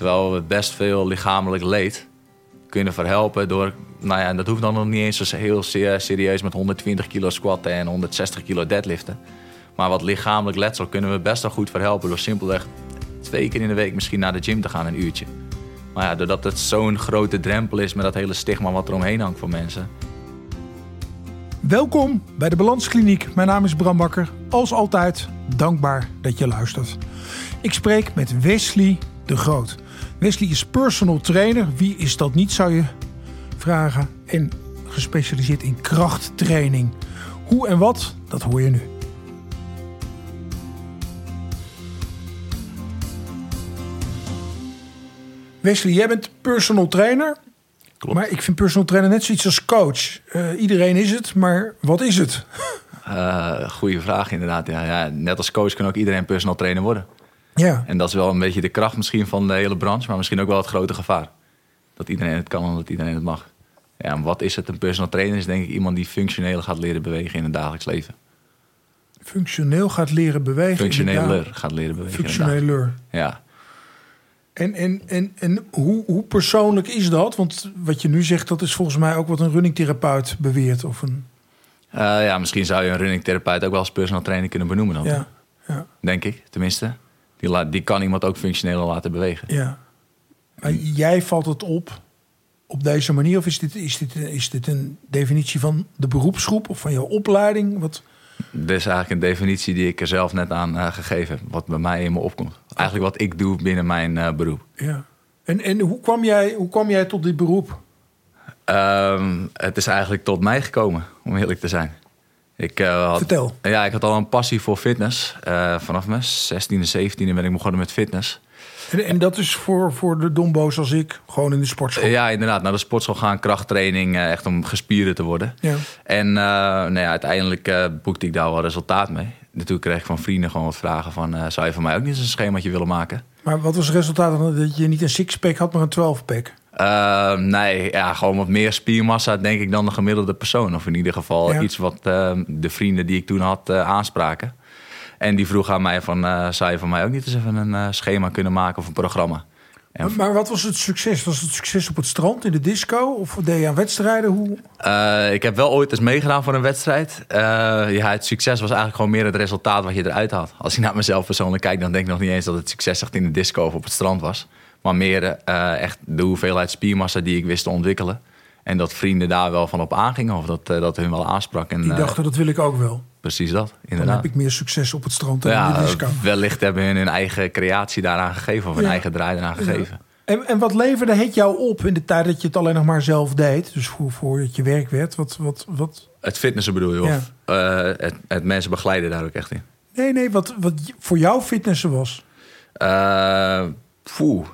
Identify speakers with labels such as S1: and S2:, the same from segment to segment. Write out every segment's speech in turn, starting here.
S1: Terwijl we best veel lichamelijk leed kunnen verhelpen door... Nou ja, en dat hoeft dan nog niet eens zo heel se- serieus met 120 kilo squatten en 160 kilo deadliften. Maar wat lichamelijk letsel kunnen we best wel goed verhelpen door simpelweg twee keer in de week misschien naar de gym te gaan een uurtje. Maar ja, doordat het zo'n grote drempel is met dat hele stigma wat er omheen hangt voor mensen.
S2: Welkom bij de Balanskliniek. Mijn naam is Bram Bakker. Als altijd, dankbaar dat je luistert. Ik spreek met Wesley de Groot. Wesley is personal trainer. Wie is dat niet, zou je vragen. En gespecialiseerd in krachttraining. Hoe en wat, dat hoor je nu. Wesley, jij bent personal trainer.
S1: Klopt.
S2: Maar ik vind personal trainer net zoiets als coach. Eh, iedereen is het, maar wat is het?
S1: Eh goeie vraag inderdaad. Ja, ja, net als coach kan ook iedereen personal trainer worden.
S2: Ja,
S1: En dat is wel een beetje de kracht misschien van de hele branche, maar misschien ook wel het grote gevaar. Dat iedereen het kan en dat iedereen het mag. Ja, en wat is het? Een personal trainer is denk ik iemand die functioneel gaat leren bewegen in het dagelijks leven.
S2: functioneel gaat leren bewegen.
S1: Functioneler gaat leren bewegen.
S2: Functioneler.
S1: Ja.
S2: En, en, en, en hoe, hoe persoonlijk is dat? Want wat je nu zegt, dat is volgens mij ook wat een runningtherapeut beweert. Of een,
S1: Eh, ja, misschien zou je een running therapeut ook wel als personal trainer kunnen benoemen dan.
S2: ja, ja,
S1: Denk ik, tenminste. Die, laat, die kan iemand ook functioneel laten bewegen.
S2: ja. Maar jij valt het op op deze manier? Of is dit, is, dit, is dit een definitie van de beroepsgroep of van jouw opleiding? Wat,
S1: Dit is eigenlijk een definitie die ik er zelf net aan eh, gegeven heb. Wat bij mij in me opkomt. Eigenlijk wat ik doe binnen mijn eh, beroep.
S2: ja. En, en hoe, kwam jij, hoe kwam jij tot dit beroep?
S1: Ehm, het is eigenlijk tot mij gekomen, om eerlijk te zijn. Ik, eh, had,
S2: Vertel.
S1: Ja, ik had al een passie voor fitness. Eh, vanaf mijn 16e, 17e ben ik begonnen met fitness.
S2: En, en dat is voor, voor de dombo's als ik, gewoon in de sportschool.
S1: Ja, inderdaad. Naar de sportschool gaan, krachttraining, eh, echt om gespierd te worden.
S2: Ja.
S1: En nou ja, uiteindelijk boekte ik daar wel resultaat mee. En toen kreeg ik van vrienden gewoon wat vragen van... zou je van mij ook niet eens een schemaatje willen maken?
S2: Maar wat was het resultaat? Dat je niet een sixpack had, maar een 12-pack?
S1: Eh, nee, ja, gewoon wat meer spiermassa denk ik dan de gemiddelde persoon. Of in ieder geval
S2: Ja.
S1: iets wat eh, de vrienden die ik toen had eh, aanspraken. En die vroeg aan mij van, eh, zou je van mij ook niet eens even een eh, schema kunnen maken of een programma? En
S2: Maar, maar wat was het succes? Was het succes op het strand, in de disco? Of deed je aan wedstrijden? Hoe?
S1: Ik heb wel ooit eens meegedaan voor een wedstrijd. Ja, het succes was eigenlijk gewoon meer het resultaat wat je eruit had. Als ik naar mezelf persoonlijk kijk, dan denk ik nog niet eens dat het succes echt in de disco of op het strand was. Maar meer eh, echt de hoeveelheid spiermassa die ik wist te ontwikkelen. En dat vrienden daar wel van op aangingen of dat, eh, dat hun wel aansprak. En,
S2: Die
S1: eh,
S2: dachten, dat wil ik ook wel.
S1: precies dat,
S2: Dan heb ik meer succes op het strand dan in
S1: ja,
S2: de disco.
S1: wellicht hebben hun hun eigen creatie daaraan gegeven of hun
S2: Ja.
S1: eigen draai eraan gegeven.
S2: En, en wat leverde het jou op in de tijd dat je het alleen nog maar zelf deed? Dus voor, voor het je werk werd? Wat, wat, wat?
S1: Het fitnessen bedoel je? Of het, het mensen begeleiden daar ook echt in?
S2: Nee, nee, wat, wat voor jou fitnessen was?
S1: Poeh.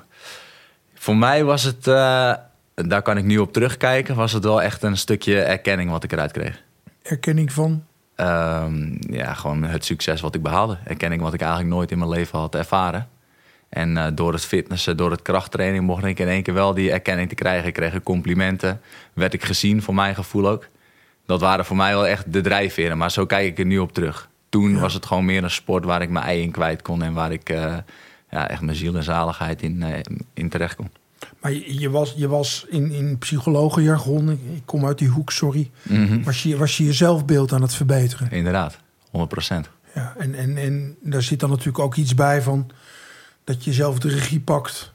S1: Voor mij was het, eh, daar kan ik nu op terugkijken, was het wel echt een stukje erkenning wat ik eruit kreeg.
S2: Erkenning van?
S1: Ehm, ja, gewoon het succes wat ik behaalde. Erkenning wat ik eigenlijk nooit in mijn leven had ervaren. En eh, door het fitnessen, door het krachttraining mocht ik in één keer wel die erkenning te krijgen. Ik kreeg complimenten, werd ik gezien, voor mijn gevoel ook. Dat waren voor mij wel echt de drijfveren, maar zo kijk ik er nu op terug. Toen was het gewoon meer een sport waar ik mijn ei in kwijt kon en waar ik eh, ja, echt mijn ziel en zaligheid in, eh, in terecht kon.
S2: Maar je, je was, je was in, in psychologenjargon, ik, ik kom uit die hoek, sorry. Was, je, was je je zelfbeeld aan het verbeteren?
S1: Inderdaad, 100 procent.
S2: Ja, en, en, en daar zit dan natuurlijk ook iets bij van dat je zelf de regie pakt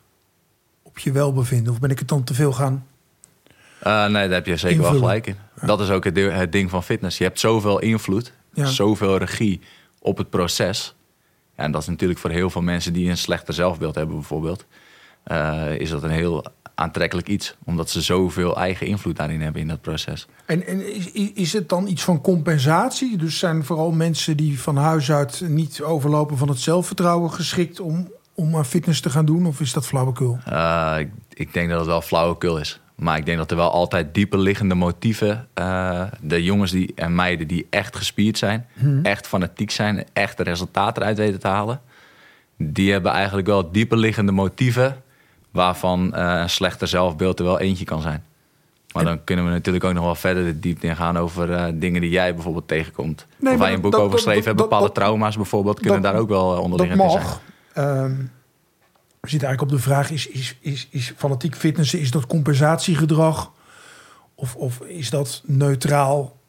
S2: op je welbevinden. Of ben ik het dan te veel gaan?
S1: Eh, nee, daar heb je zeker wel gelijk in. Dat is ook het, het ding van fitness. Je hebt zoveel invloed,
S2: Ja.
S1: zoveel regie op het proces. En dat is natuurlijk voor heel veel mensen die een slechter zelfbeeld hebben, bijvoorbeeld, eh, is dat een heel aantrekkelijk iets. Omdat ze zoveel eigen invloed daarin hebben in dat proces.
S2: En, en is, is het dan iets van compensatie? Dus zijn vooral mensen die van huis uit niet overlopen van het zelfvertrouwen geschikt om, om aan fitness te gaan doen? Of is dat flauwekul?
S1: Eh, ik, ik denk dat het wel flauwekul is. Maar ik denk dat er wel altijd dieper liggende motieven... eh, de jongens die, en meiden die echt gespierd zijn... echt fanatiek zijn, echt de resultaten eruit weten te halen... die hebben eigenlijk wel dieper liggende motieven... waarvan eh, een slechter zelfbeeld er wel eentje kan zijn. Maar dan kunnen we natuurlijk ook nog wel verder de diepte in gaan... over eh, dingen die jij bijvoorbeeld tegenkomt.
S2: Nee,
S1: of wij een boek
S2: dat-
S1: over
S2: dat-
S1: geschreven
S2: dat-
S1: hebben. Bepaalde
S2: dat-
S1: trauma's bijvoorbeeld kunnen
S2: dat-
S1: daar ook wel eh,
S2: Dat
S1: onderliggend in zijn.
S2: mag. Ehm, we zitten eigenlijk op de vraag: is, is, is, is fanatiek fitnessen, is dat compensatiegedrag? Of, of is dat neutraal?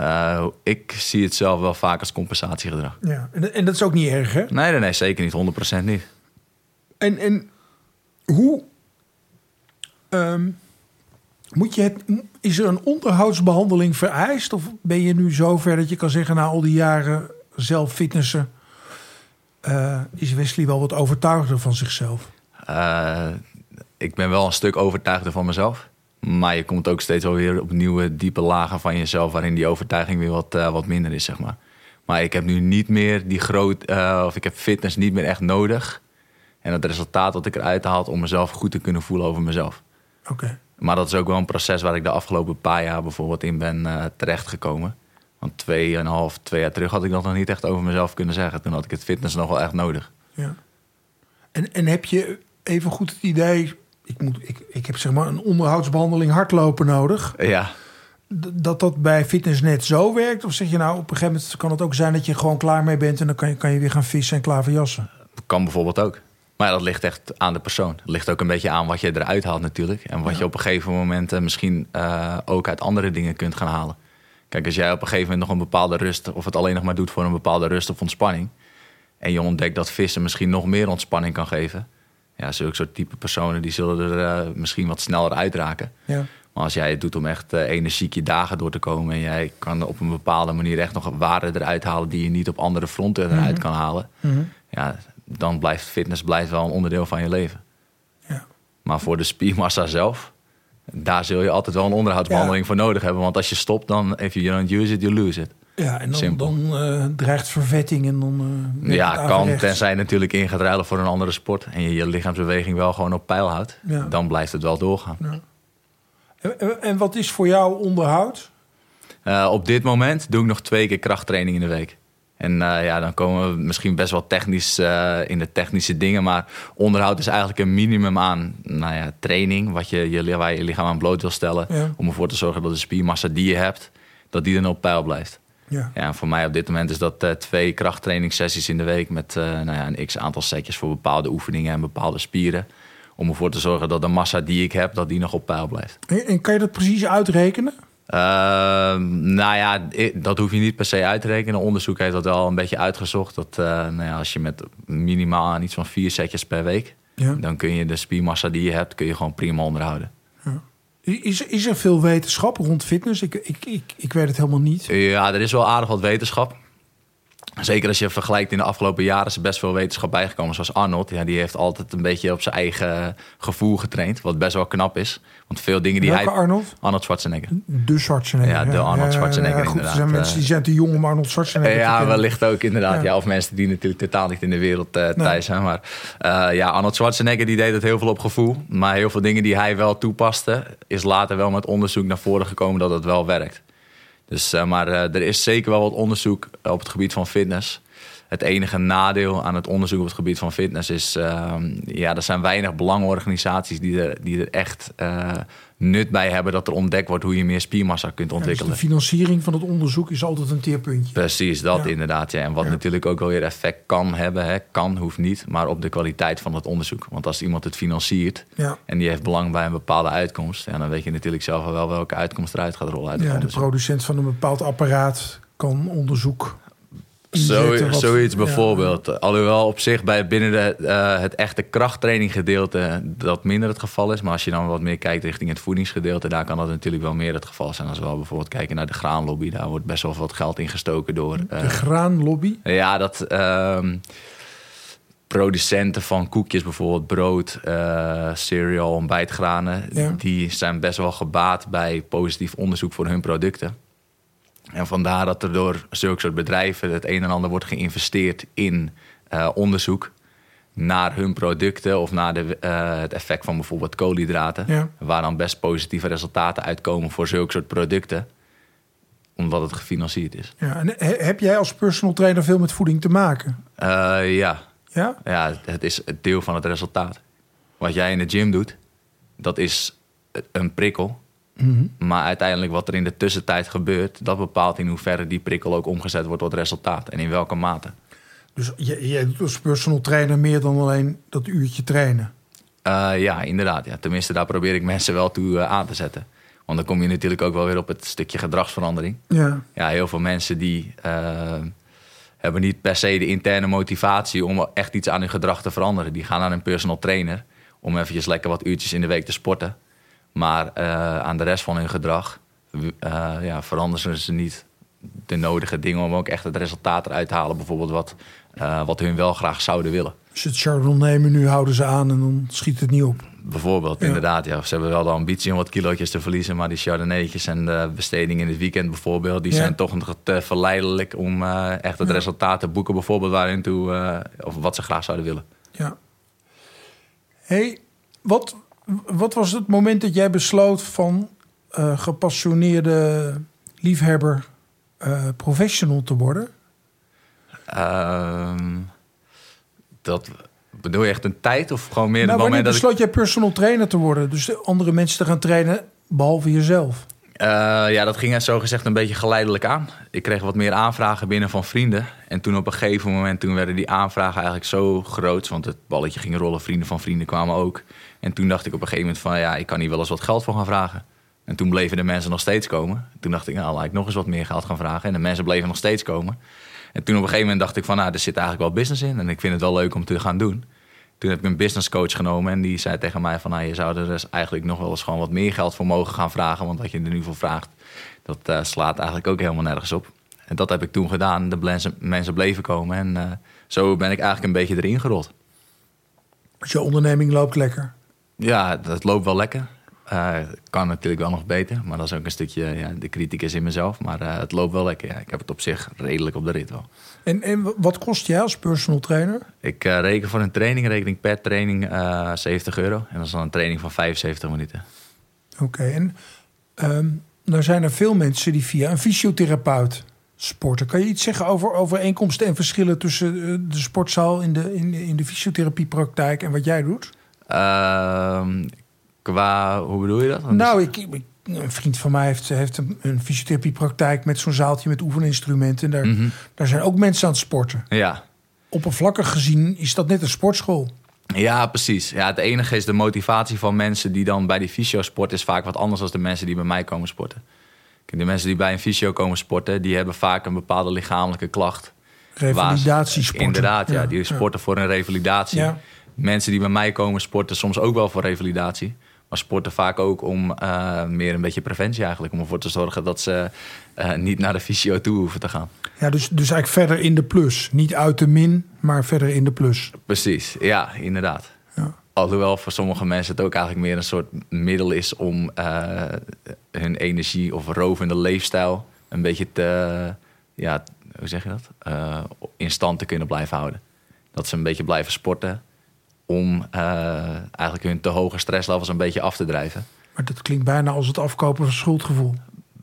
S1: Uh, ik zie het zelf wel vaak als compensatiegedrag.
S2: Ja, en, en dat is ook niet erg, hè?
S1: Nee, nee, nee zeker niet. 100% niet.
S2: En, en hoe um, moet je het, is er een onderhoudsbehandeling vereist? Of ben je nu zover dat je kan zeggen, na al die jaren zelf fitnessen, uh, is Wesley wel wat overtuigder van zichzelf?
S1: Uh, ik ben wel een stuk overtuigder van mezelf. Maar je komt ook steeds alweer op nieuwe diepe lagen van jezelf... waarin die overtuiging weer wat, uh, wat minder is, zeg maar. Maar ik heb nu niet meer die groot... of ik heb fitness niet meer echt nodig. En het resultaat dat ik eruit haal om mezelf goed te kunnen voelen over mezelf.
S2: Oké.
S1: Maar dat is ook wel een proces waar ik de afgelopen paar jaar bijvoorbeeld in ben terechtgekomen. Want tweeënhalf, twee jaar terug had ik dat nog niet echt over mezelf kunnen zeggen. Toen had ik het fitness nog wel echt nodig.
S2: Ja. En, en heb je even goed het idee, ik, moet, ik, ik heb zeg maar een onderhoudsbehandeling hardlopen nodig.
S1: Ja.
S2: Dat dat bij fitness net zo werkt? Of zeg je nou, op een gegeven moment kan het ook zijn dat je gewoon klaar mee bent en dan kan je, kan je weer gaan vissen en klaar voor jassen?
S1: Kan bijvoorbeeld ook. Maar dat ligt echt aan de persoon. Het ligt ook een beetje aan wat je eruit haalt natuurlijk. En wat je op een gegeven moment uh, misschien uh, ook uit andere dingen kunt gaan halen. Kijk, als jij op een gegeven moment nog een bepaalde rust... of het alleen nog maar doet voor een bepaalde rust of ontspanning... en je ontdekt dat vissen misschien nog meer ontspanning kan geven... ja, zulke soort type personen die zullen er uh, misschien wat sneller uitraken.
S2: Ja.
S1: Maar als jij het doet om echt energiek je dagen door te komen... en jij kan op een bepaalde manier echt nog waarde eruit halen... die je niet op andere fronten eruit mm -hmm. kan halen... Mm -hmm. ja, dan blijft fitness blijft wel een onderdeel van je leven.
S2: Ja.
S1: Maar voor de spiermassa zelf, daar zul je altijd wel een onderhoudsbehandeling ja. voor nodig hebben. Want als je stopt, dan if you don't use it, you lose it.
S2: Ja, en dan, dan uh, dreigt vervetting en dan...
S1: Uh, ja, kan, tenzij je natuurlijk in gaat ruilen voor een andere sport... en je je lichaamsbeweging wel gewoon op peil houdt.
S2: Ja.
S1: Dan blijft het wel doorgaan.
S2: Ja. En, en, wat is voor jou onderhoud?
S1: Uh, op dit moment doe ik nog twee keer krachttraining in de week. En uh, ja, dan komen we misschien best wel technisch uh, in de technische dingen. Maar onderhoud is eigenlijk een minimum aan nou ja, training. Wat je, je, waar je je lichaam aan bloot wil stellen.
S2: Ja.
S1: Om ervoor te zorgen dat de spiermassa die je hebt, dat die dan op peil blijft.
S2: Ja.
S1: Ja, voor mij op dit moment is dat uh, twee krachttrainingssessies in de week. Met nou ja, een x aantal setjes voor bepaalde oefeningen en bepaalde spieren. Om ervoor te zorgen dat de massa die ik heb, dat die nog op peil blijft.
S2: En, en kan je dat precies uitrekenen?
S1: Uh, nou ja, dat hoef je niet per se uit te rekenen. Onderzoek heeft dat wel een beetje uitgezocht. Dat uh, nou ja, als je met minimaal aan iets van vier setjes per week...
S2: Ja.
S1: dan kun je de spiermassa die je hebt, kun je gewoon prima onderhouden.
S2: Ja. Is, is er veel wetenschap rond fitness? Ik, ik, ik, ik weet het helemaal niet.
S1: Ja, er is wel aardig wat wetenschap. Zeker als je vergelijkt in de afgelopen jaren is er best veel wetenschap bijgekomen. Zoals Arnold, ja, die heeft altijd een beetje op zijn eigen gevoel getraind. Wat best wel knap is. Want veel dingen die
S2: Welke
S1: hij...
S2: Arnold?
S1: Arnold Schwarzenegger.
S2: De Schwarzenegger.
S1: Ja, de Arnold Schwarzenegger
S2: ja, goed,
S1: inderdaad.
S2: Er zijn mensen die zijn te jong om Arnold Schwarzenegger
S1: Ja,
S2: te kennen.
S1: wellicht ook inderdaad. Ja.
S2: Ja.
S1: of mensen die natuurlijk totaal niet in de wereld uh, thuis zijn. Maar uh, ja, Arnold Schwarzenegger die deed het heel veel op gevoel. Maar heel veel dingen die hij wel toepaste... is later wel met onderzoek naar voren gekomen dat het wel werkt. Dus, uh, maar er is zeker wel wat onderzoek op het gebied van fitness... Het enige nadeel aan het onderzoek op het gebied van fitness is... Uh, ja, er zijn weinig belangenorganisaties die er, die er echt nut bij hebben... dat er ontdekt wordt hoe je meer spiermassa kunt ontwikkelen.
S2: Ja, dus de financiering van het onderzoek is altijd een teerpuntje.
S1: Precies, dat
S2: Ja.
S1: inderdaad. Ja. En wat
S2: Ja.
S1: natuurlijk ook wel weer effect kan hebben... Hè, kan, hoeft niet, maar op de kwaliteit van het onderzoek. Want als iemand het financiert
S2: Ja.
S1: en die heeft belang bij een bepaalde uitkomst... Ja, dan weet je natuurlijk zelf wel welke uitkomst eruit gaat rollen uit
S2: Ja, de producent van een bepaald apparaat kan onderzoek
S1: Zo, zoiets
S2: ja.
S1: bijvoorbeeld. Alhoewel op zich bij binnen de, eh, het echte krachttraining gedeelte dat minder het geval is. Maar als je dan wat meer kijkt richting het voedingsgedeelte, daar kan dat natuurlijk wel meer het geval zijn. Als we wel bijvoorbeeld kijken naar de graanlobby, daar wordt best wel wat geld ingestoken door. eh,
S2: De graanlobby.
S1: ja, dat ehm, producenten van koekjes, bijvoorbeeld brood, eh, cereal, ontbijtgranen,
S2: Ja.
S1: die zijn best wel gebaat bij positief onderzoek voor hun producten. En vandaar dat er door zulke soort bedrijven het een en ander wordt geïnvesteerd in eh, onderzoek naar hun producten of naar de, eh, het effect van bijvoorbeeld koolhydraten.
S2: Ja.
S1: Waar dan best positieve resultaten uitkomen voor zulke soort producten, omdat het gefinancierd is.
S2: Ja, en he- heb jij als personal trainer veel met voeding te maken?
S1: Eh, ja,
S2: Ja?
S1: ja, het is het deel van het resultaat. Wat jij in de gym doet, dat is een prikkel.
S2: Mhm.
S1: Maar uiteindelijk wat er in de tussentijd gebeurt, dat bepaalt in hoeverre die prikkel ook omgezet wordt tot resultaat en in welke mate.
S2: Dus jij doet als personal trainer meer dan alleen dat uurtje trainen?
S1: Uh, ja, inderdaad. Ja. Tenminste, daar probeer ik mensen wel toe uh, aan te zetten. Want dan kom je natuurlijk ook wel weer op het stukje gedragsverandering.
S2: Ja,
S1: ja heel veel mensen die uh, hebben niet per se de interne motivatie om echt iets aan hun gedrag te veranderen. Die gaan naar een personal trainer om eventjes lekker wat uurtjes in de week te sporten. Maar aan de rest van hun gedrag ja, veranderen ze niet de nodige dingen om ook echt het resultaat eruit te halen. Bijvoorbeeld wat, wat hun wel graag zouden willen.
S2: Je het Chardonnay nemen, nu houden ze aan en dan schiet het niet op.
S1: Bijvoorbeeld, inderdaad. Ja. Ze hebben wel de ambitie om wat kilootjes te verliezen. Maar die Chardonnaytjes en de besteding in het weekend bijvoorbeeld... die zijn toch nog te verleidelijk om uh, echt het resultaat te boeken. Bijvoorbeeld waarin toe, uh, of wat ze graag zouden willen.
S2: Ja. hey, wat, wat was het moment dat jij besloot van uh, gepassioneerde liefhebber professional te worden?
S1: Ehm, dat bedoel je echt een tijd of gewoon meer
S2: nou,
S1: het moment
S2: dat besloot ik... jij personal trainer te worden? Dus andere mensen te gaan trainen behalve jezelf?
S1: Uh, ja, dat ging zo gezegd een beetje geleidelijk aan. Ik kreeg wat meer aanvragen binnen van vrienden. En toen op een gegeven moment toen werden die aanvragen eigenlijk zo groot. Want het balletje ging rollen, vrienden van vrienden kwamen ook. En toen dacht ik op een gegeven moment van ja, ik kan hier wel eens wat geld voor gaan vragen. En toen bleven de mensen nog steeds komen. Toen dacht ik, nou, laat ik nog eens wat meer geld gaan vragen. En de mensen bleven nog steeds komen. En toen op een gegeven moment dacht ik van, nou, er zit eigenlijk wel business in. En ik vind het wel leuk om te gaan doen. Toen heb ik een business coach genomen en die zei tegen mij van... Nou, je zou er dus eigenlijk nog wel eens gewoon wat meer geld voor mogen gaan vragen. Want wat je er nu voor vraagt, dat uh, slaat eigenlijk ook helemaal nergens op. En dat heb ik toen gedaan. De mensen, bleven komen en uh, zo ben ik eigenlijk een beetje erin gerold.
S2: Dus je onderneming loopt lekker?
S1: Ja, dat loopt wel lekker. Uh, kan natuurlijk wel nog beter, maar dat is ook een stukje ja, de kritiek is in mezelf. Maar uh, het loopt wel lekker. Ja. Ik heb het op zich redelijk op de rit wel.
S2: En, en wat kost jij als personal trainer?
S1: Ik uh, reken voor een training, rekening per training 70 euro. En dat is dan een training van 75 minuten.
S2: Oké, okay, en um, nou zijn er veel mensen die via een fysiotherapeut sporten. Kan je iets zeggen over overeenkomsten en verschillen tussen de sportzaal in de, in, in de fysiotherapiepraktijk en wat jij doet?
S1: Ehm, Qua, hoe bedoel je dat?
S2: Nou, ik, ik, een vriend van mij heeft, heeft een, een fysiotherapiepraktijk met zo'n zaaltje met oefeninstrumenten. En daar,
S1: Mhm.
S2: daar zijn ook mensen aan het sporten.
S1: Ja.
S2: Oppervlakkig gezien is dat net een sportschool.
S1: Ja, precies. Ja, het enige is de motivatie van mensen die dan bij die fysio sporten... is vaak wat anders dan de mensen die bij mij komen sporten. De mensen die bij een fysio komen sporten... die hebben vaak een bepaalde lichamelijke klacht.
S2: Revalidatiesporten.
S1: Inderdaad, ja. Die sporten voor een revalidatie.
S2: Ja.
S1: Mensen die bij mij komen sporten soms ook wel voor revalidatie. Maar sporten vaak ook om uh, meer een beetje preventie eigenlijk. Om ervoor te zorgen dat ze uh, niet naar de fysio toe hoeven te gaan.
S2: Ja, dus, dus eigenlijk verder in de plus. Niet uit de min, maar verder in de plus.
S1: Precies, ja, inderdaad.
S2: Ja.
S1: Alhoewel voor sommige mensen het ook eigenlijk meer een soort middel is om uh, hun energie of rovende leefstijl een beetje te, ja, hoe zeg je dat? in stand te kunnen blijven houden. Dat ze een beetje blijven sporten om uh, eigenlijk hun te hoge stresslevels een beetje af te drijven.
S2: Maar dat klinkt bijna als het afkopen van schuldgevoel.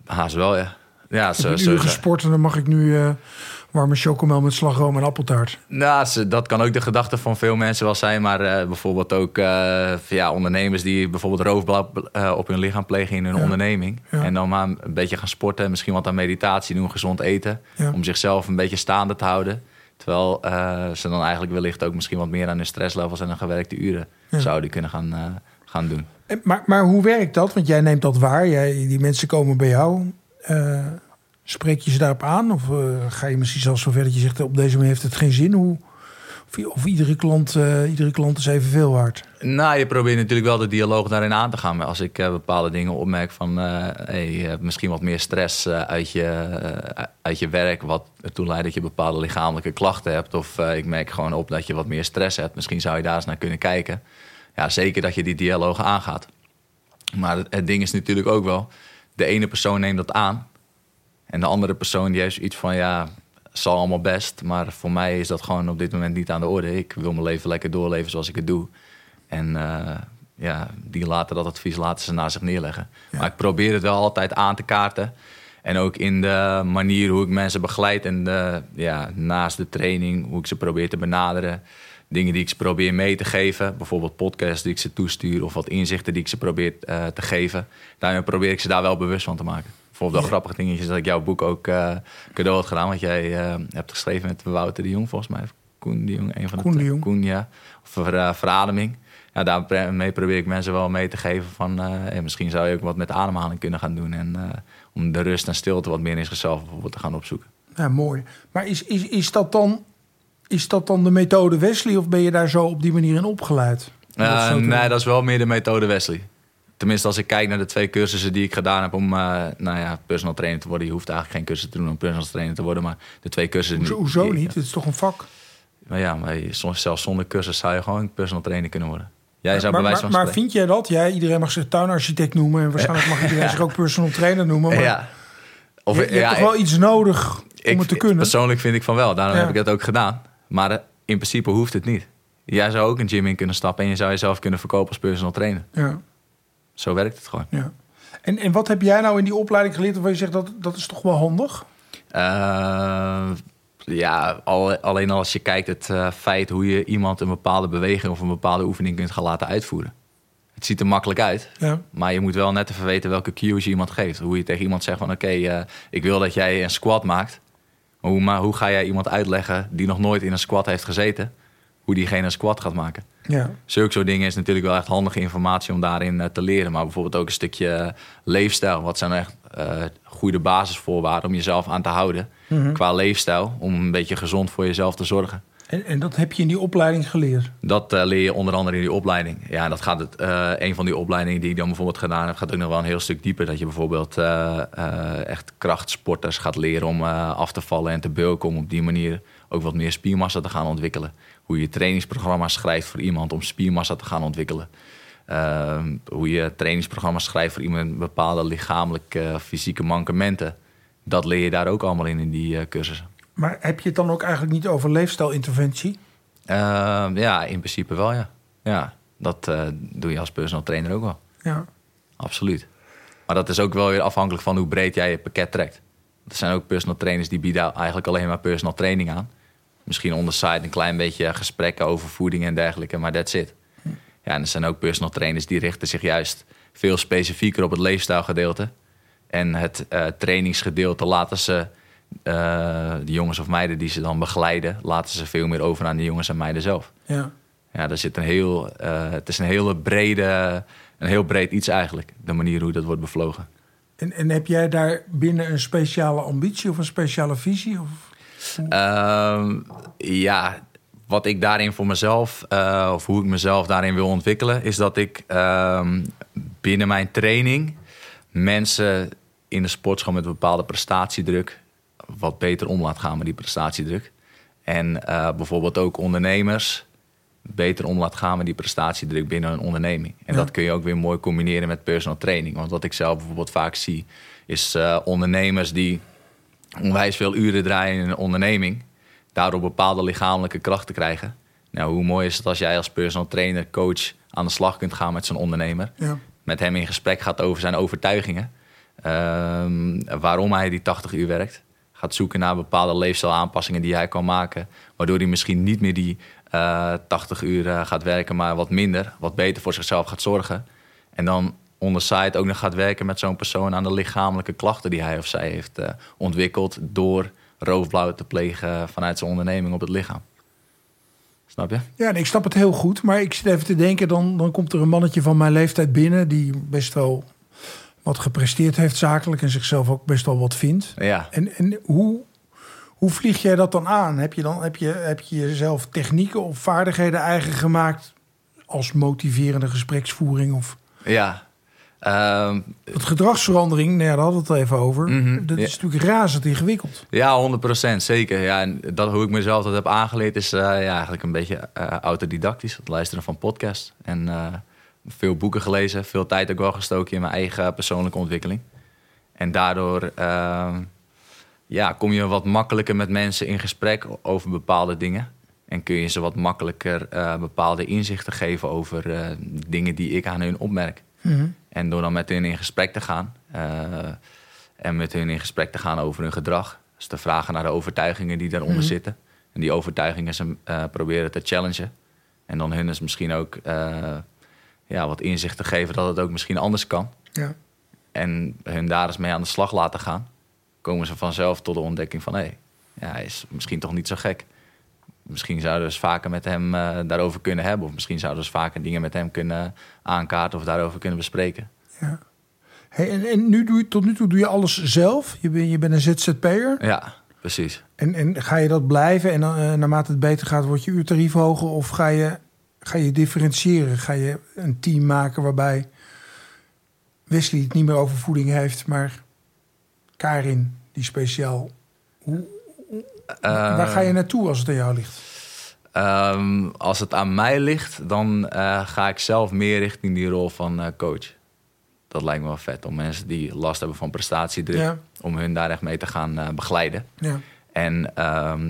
S1: Haast wel, ja. ja
S2: zo, zo, gesport en dan mag ik nu uh, warme chocomel met slagroom en appeltaart.
S1: Nou, dat kan ook de gedachte van veel mensen wel zijn. Maar uh, bijvoorbeeld ook ja, ondernemers die bijvoorbeeld roofbouw op hun lichaam plegen in hun
S2: Ja.
S1: onderneming.
S2: Ja.
S1: En dan maar een beetje gaan sporten, misschien wat aan meditatie doen, gezond eten.
S2: Ja.
S1: Om zichzelf een beetje staande te houden. Terwijl uh, ze dan eigenlijk wellicht ook misschien wat meer aan hun stresslevels en hun gewerkte uren
S2: Ja.
S1: zouden kunnen gaan, uh, gaan doen.
S2: En, maar, maar hoe werkt dat? Want jij neemt dat waar. Jij, die mensen komen bij jou. Uh, spreek je ze daarop aan? Of ga je misschien zelfs zover dat je zegt... op deze manier heeft het geen zin? Hoe, of, iedere, klant, uh, iedere klant is evenveel waard?
S1: Nou, je probeert natuurlijk wel de dialoog daarin aan te gaan. Als ik uh, bepaalde dingen opmerk van... Uh, hey, je hebt misschien wat meer stress uit, je, uit je werk... wat ertoe leidt dat je bepaalde lichamelijke klachten hebt... of ik merk gewoon op dat je wat meer stress hebt. Misschien zou je daar eens naar kunnen kijken. Ja, zeker dat je die dialoog aangaat. Maar het, het ding is natuurlijk ook wel... de ene persoon neemt dat aan... en de andere persoon die heeft iets van... ja, zal allemaal best, maar voor mij is dat gewoon op dit moment niet aan de orde. Ik wil mijn leven lekker doorleven zoals ik het doe. En uh, ja, die laten dat advies laten ze naar zich neerleggen. Ja. Maar ik probeer het wel altijd aan te kaarten. En ook in de manier hoe ik mensen begeleid en de, ja, naast de training, hoe ik ze probeer te benaderen. Dingen die ik ze probeer mee te geven. Bijvoorbeeld podcasts die ik ze toestuur of wat inzichten die ik ze probeer uh, te geven. Daarmee probeer ik ze daar wel bewust van te maken. Bijvoorbeeld wel grappige dingetjes dat ik jouw boek ook uh, cadeau had gedaan. Wat jij uh, hebt geschreven met Wouter de Jong, volgens mij. Koen de Jong, een van
S2: Koen
S1: de,
S2: de Jong.
S1: Koen, ja. Of eh, verademing. Ja, daarmee probeer ik mensen wel mee te geven van... eh, hey, misschien zou je ook wat met ademhaling kunnen gaan doen. En eh, om de rust en stilte wat meer in zichzelf bijvoorbeeld te gaan opzoeken.
S2: Ja, mooi. Maar is, is, is, dat dan, is dat dan de methode Wesley of ben je daar zo op die manier in opgeleid? Dat
S1: Eh, nee, dat is wel meer de methode Wesley. Tenminste, als ik kijk naar de twee cursussen die ik gedaan heb om eh, nou ja, personal trainer te worden. Je hoeft eigenlijk geen cursus te doen om personal trainer te worden. Maar de twee cursussen...
S2: Hoezo, hoezo
S1: die-
S2: niet? Het is toch een vak?
S1: Maar ja, maar soms, zelfs zonder cursus zou je gewoon personal trainer kunnen worden. Jij zou
S2: maar
S1: bij wijze
S2: maar,
S1: van
S2: maar vind jij dat? Jij, iedereen mag zich tuinarchitect noemen en waarschijnlijk mag iedereen zich ook personal trainer noemen. Maar
S1: Ja. Of,
S2: je, je
S1: ja,
S2: hebt toch wel iets nodig om
S1: ik-
S2: het te kunnen?
S1: Persoonlijk vind ik van wel. Daarom heb ik dat ook gedaan. Maar eh, in principe hoeft het niet. Jij zou ook een gym in kunnen stappen en je zou jezelf kunnen verkopen als personal trainer.
S2: Ja,
S1: Zo werkt het gewoon.
S2: ja. En, en wat heb jij nou in die opleiding geleerd waarvan je zegt dat dat is toch wel handig?
S1: Eh, ja, al- alleen als je kijkt het eh, feit hoe je iemand een bepaalde beweging of een bepaalde oefening kunt gaan laten uitvoeren. Het ziet er makkelijk uit,
S2: Ja,
S1: maar je moet wel net even weten welke cues je iemand geeft. Hoe je tegen iemand zegt van oké, eh, ik wil dat jij een squat maakt. Maar hoe, maar hoe ga jij iemand uitleggen die nog nooit in een squat heeft gezeten, hoe diegene een squat gaat maken?
S2: ja.
S1: Zulke soort dingen is natuurlijk wel echt handige informatie om daarin eh, te leren. Maar bijvoorbeeld ook een stukje eh, leefstijl. Wat zijn echt eh, goede basisvoorwaarden om jezelf aan te houden qua leefstijl. Om een beetje gezond voor jezelf te zorgen.
S2: En, en dat heb je in die opleiding geleerd?
S1: Dat leer je onder andere in die opleiding. Ja, dat gaat het, eh, een van die opleidingen die ik dan bijvoorbeeld gedaan heb, gaat ook nog wel een heel stuk dieper. Dat je bijvoorbeeld echt krachtsporters gaat leren om af te vallen en te bulken. Om op die manier ook wat meer spiermassa te gaan ontwikkelen. Hoe je trainingsprogramma's schrijft voor iemand om spiermassa te gaan ontwikkelen. Hoe je trainingsprogramma's schrijft voor iemand met bepaalde lichamelijke, eh, fysieke mankementen. Dat leer je daar ook allemaal in, in die eh, cursussen.
S2: Maar heb je het dan ook eigenlijk niet over leefstijlinterventie?
S1: Ehm, ja, in principe wel, ja. Ja, dat eh, doe je als personal trainer ook wel.
S2: Ja.
S1: Absoluut. Maar dat is ook wel weer afhankelijk van hoe breed jij je pakket trekt. Er zijn ook personal trainers die bieden eigenlijk alleen maar personal training aan. Misschien on the side een klein beetje gesprekken over voeding en dergelijke, maar that's it. Ja, en er zijn ook personal trainers die richten zich juist veel specifieker op het leefstijlgedeelte. En het eh, trainingsgedeelte laten ze eh, de jongens of meiden die ze dan begeleiden, laten ze veel meer over aan de jongens en meiden zelf.
S2: ja.
S1: Ja, daar zit een heel, eh, het is een hele brede, een heel breed iets eigenlijk. De manier hoe dat wordt bevlogen.
S2: En, en heb jij daar binnen een speciale ambitie of een speciale visie? Of?
S1: Ehm, ja, wat ik daarin voor mezelf, eh, of hoe ik mezelf daarin wil ontwikkelen, is dat ik ehm, binnen mijn training mensen in de sportschool met een bepaalde prestatiedruk wat beter om laat gaan met die prestatiedruk. En eh, bijvoorbeeld ook ondernemers beter om laat gaan met die prestatiedruk binnen een onderneming. En
S2: Ja.
S1: dat kun je ook weer mooi combineren met personal training. Want wat ik zelf bijvoorbeeld vaak zie, is eh, ondernemers die onwijs veel uren draaien in een onderneming, daardoor bepaalde lichamelijke krachten krijgen. Nou, hoe mooi is het als jij als personal trainer, coach aan de slag kunt gaan met zo'n ondernemer.
S2: Ja.
S1: Met hem in gesprek gaat over zijn overtuigingen. Ehm, waarom hij die 80 uur werkt. Gaat zoeken naar bepaalde leefstijlaanpassingen die hij kan maken. Waardoor hij misschien niet meer die eh 80 uur eh, gaat werken, maar wat minder. Wat beter voor zichzelf gaat zorgen. En dan on the side ook nog gaat werken met zo'n persoon aan de lichamelijke klachten die hij of zij heeft eh, ontwikkeld. Door roofblauw te plegen vanuit zijn onderneming op het lichaam. Snap je?
S2: Ja, ik snap het heel goed. Maar ik zit even te denken, dan, dan komt er een mannetje van mijn leeftijd binnen... die best wel wat gepresteerd heeft zakelijk... en zichzelf ook best wel wat vindt.
S1: Ja.
S2: En, en hoe, hoe vlieg jij dat dan aan? Heb je, dan, heb, je, heb je jezelf technieken of vaardigheden eigen gemaakt... als motiverende gespreksvoering of...
S1: Ja. Ehm,
S2: Het gedragsverandering, nou ja, daar hadden we het even over.
S1: Mhm,
S2: dat
S1: ja.
S2: is natuurlijk razend ingewikkeld.
S1: Ja, 100% zeker. Ja, en dat, hoe ik mezelf dat heb aangeleerd is eh, ja, eigenlijk een beetje eh, autodidactisch. Het luisteren van podcasts. En eh, veel boeken gelezen. Veel tijd ook wel gestoken in mijn eigen persoonlijke ontwikkeling. En daardoor eh, ja, kom je wat makkelijker met mensen in gesprek over bepaalde dingen. En kun je ze wat makkelijker bepaalde inzichten geven over dingen die ik aan hun opmerk. En door dan met hun in gesprek te gaan. eh, en met hun in gesprek te gaan over hun gedrag. Dus te vragen naar de overtuigingen die daaronder zitten. En die overtuigingen ze eh, proberen te challengen. En dan hun is misschien ook eh, ja, wat inzicht te geven dat het ook misschien anders kan.
S2: Ja.
S1: En hun daar eens mee aan de slag laten gaan. Komen ze vanzelf tot de ontdekking van... hé, ja, hij is misschien toch niet zo gek. Misschien zouden we eens vaker met hem eh, daarover kunnen hebben. Of misschien zouden we eens vaker dingen met hem kunnen aankaarten of daarover kunnen bespreken.
S2: Ja. Hey, en en nu doe je, tot nu toe doe je alles zelf. Je, bent je bent een ZZP'er.
S1: Ja, precies.
S2: En, en ga je dat blijven? En eh, naarmate het beter gaat, wordt je uurtarief hoger? Of ga je, ga je differentiëren? Ga je een team maken waarbij Wesley het niet meer over voeding heeft, maar Karin, die speciaal. Hoe, waar ga je naartoe als het aan jou ligt?
S1: Ehm, als het aan mij ligt, dan eh, ga ik zelf meer richting die rol van eh, coach. Dat lijkt me wel vet om mensen die last hebben van prestatiedruk,
S2: Ja.
S1: om hun daar echt mee te gaan eh, begeleiden.
S2: Ja.
S1: En ehm,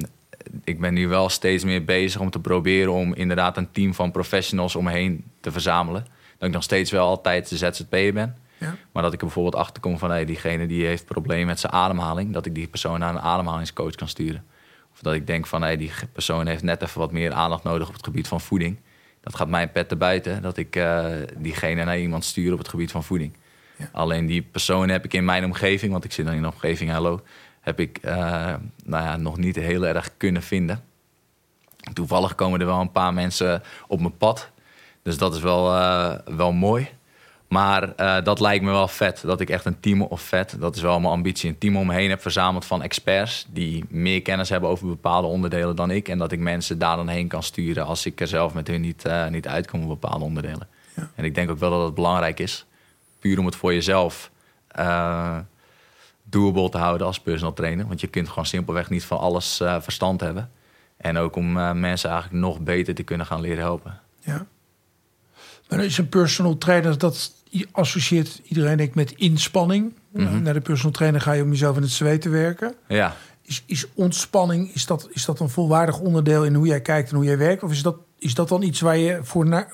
S1: ik ben nu wel steeds meer bezig om te proberen om inderdaad een team van professionals om me heen te verzamelen. Dat ik nog steeds wel altijd de ZZP'er ben.
S2: Ja.
S1: Maar dat ik er bijvoorbeeld achterkom van hey, diegene die heeft problemen met zijn ademhaling, dat ik die persoon naar een ademhalingscoach kan sturen. Of dat ik denk van hey, die persoon heeft net even wat meer aandacht nodig op het gebied van voeding. Dat gaat mijn pet te buiten, dat ik eh, diegene naar iemand stuur op het gebied van voeding.
S2: Ja.
S1: Alleen die persoon heb ik in mijn omgeving, want ik zit dan in een omgeving, hallo, heb ik eh, nou ja, nog niet heel erg kunnen vinden. Toevallig komen er wel een paar mensen op mijn pad. Dus dat is wel, eh, wel mooi. Maar eh, dat lijkt me wel vet. Dat ik echt een team of vet, dat is wel mijn ambitie. Een team om me heen heb verzameld van experts die meer kennis hebben over bepaalde onderdelen dan ik. En dat ik mensen daar dan heen kan sturen als ik er zelf met hun niet, eh, niet uitkom op bepaalde onderdelen.
S2: Ja.
S1: En ik denk ook wel dat het belangrijk is. Puur om het voor jezelf eh doable te houden als personal trainer. Want je kunt gewoon simpelweg niet van alles verstand hebben. En ook om mensen eigenlijk nog beter te kunnen gaan leren helpen.
S2: Ja. Maar is een personal trainer, dat associeert iedereen denk ik met inspanning.
S1: Mhm.
S2: Naar de personal trainer ga je om jezelf in het zweet te werken.
S1: Ja,
S2: Is, is ontspanning, is dat, is dat een volwaardig onderdeel in hoe jij kijkt en hoe jij werkt? Of is dat, is dat dan iets waar je voor naar,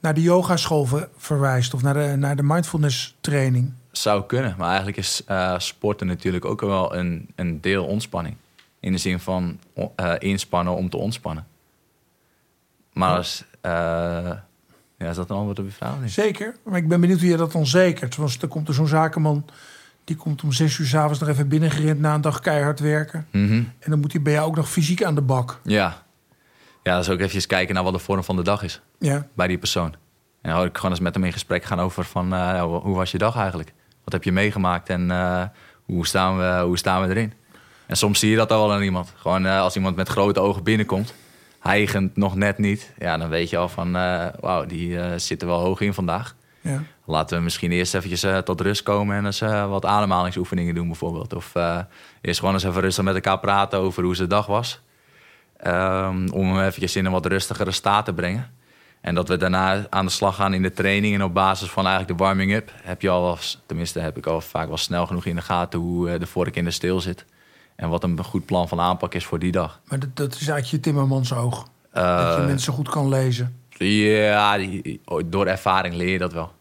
S2: naar de yogaschool ver- verwijst? Of naar de, naar de mindfulness training?
S1: zou kunnen. Maar eigenlijk is eh, sporten natuurlijk ook wel een, een deel ontspanning. In de zin van eh, inspannen om te ontspannen. Maar als, eh, ja, is dat een antwoord op je vraag?
S2: Zeker, maar ik ben benieuwd hoe je dat dan zekert. Want dan komt er zo'n zakenman, die komt om zes uur s'avonds nog even binnengerend na een dag keihard werken.
S1: Mhm.
S2: En dan moet hij bij jou ook nog fysiek aan de bak.
S1: Ja. ja, dus ook even kijken naar wat de vorm van de dag is
S2: Ja,
S1: bij die persoon. En dan ik gewoon eens met hem in gesprek gaan over van, eh, hoe was je dag eigenlijk? Wat heb je meegemaakt en eh, hoe, staan we, hoe staan we erin? En soms zie je dat al wel aan iemand. Gewoon eh, als iemand met grote ogen binnenkomt, hijgend nog net niet. Ja, dan weet je al van, eh, wauw, die eh, zit er wel hoog in vandaag.
S2: ja.
S1: Laten we misschien eerst eventjes eh, tot rust komen en eens wat ademhalingsoefeningen doen bijvoorbeeld. Of eerst gewoon eens even rustig met elkaar praten over hoe zijn dag was. Ehm, om hem eventjes in een wat rustigere staat te brengen. En dat we daarna aan de slag gaan in de training. En op basis van eigenlijk de warming-up heb je al, tenminste heb ik al vaak wel snel genoeg in de gaten hoe de vork in de steel zit. En wat een goed plan van aanpak is voor die dag.
S2: Maar dat, dat is eigenlijk je timmermans oog. dat je
S1: Eh,
S2: mensen goed kan lezen.
S1: Ja, die- door ervaring leer je dat wel.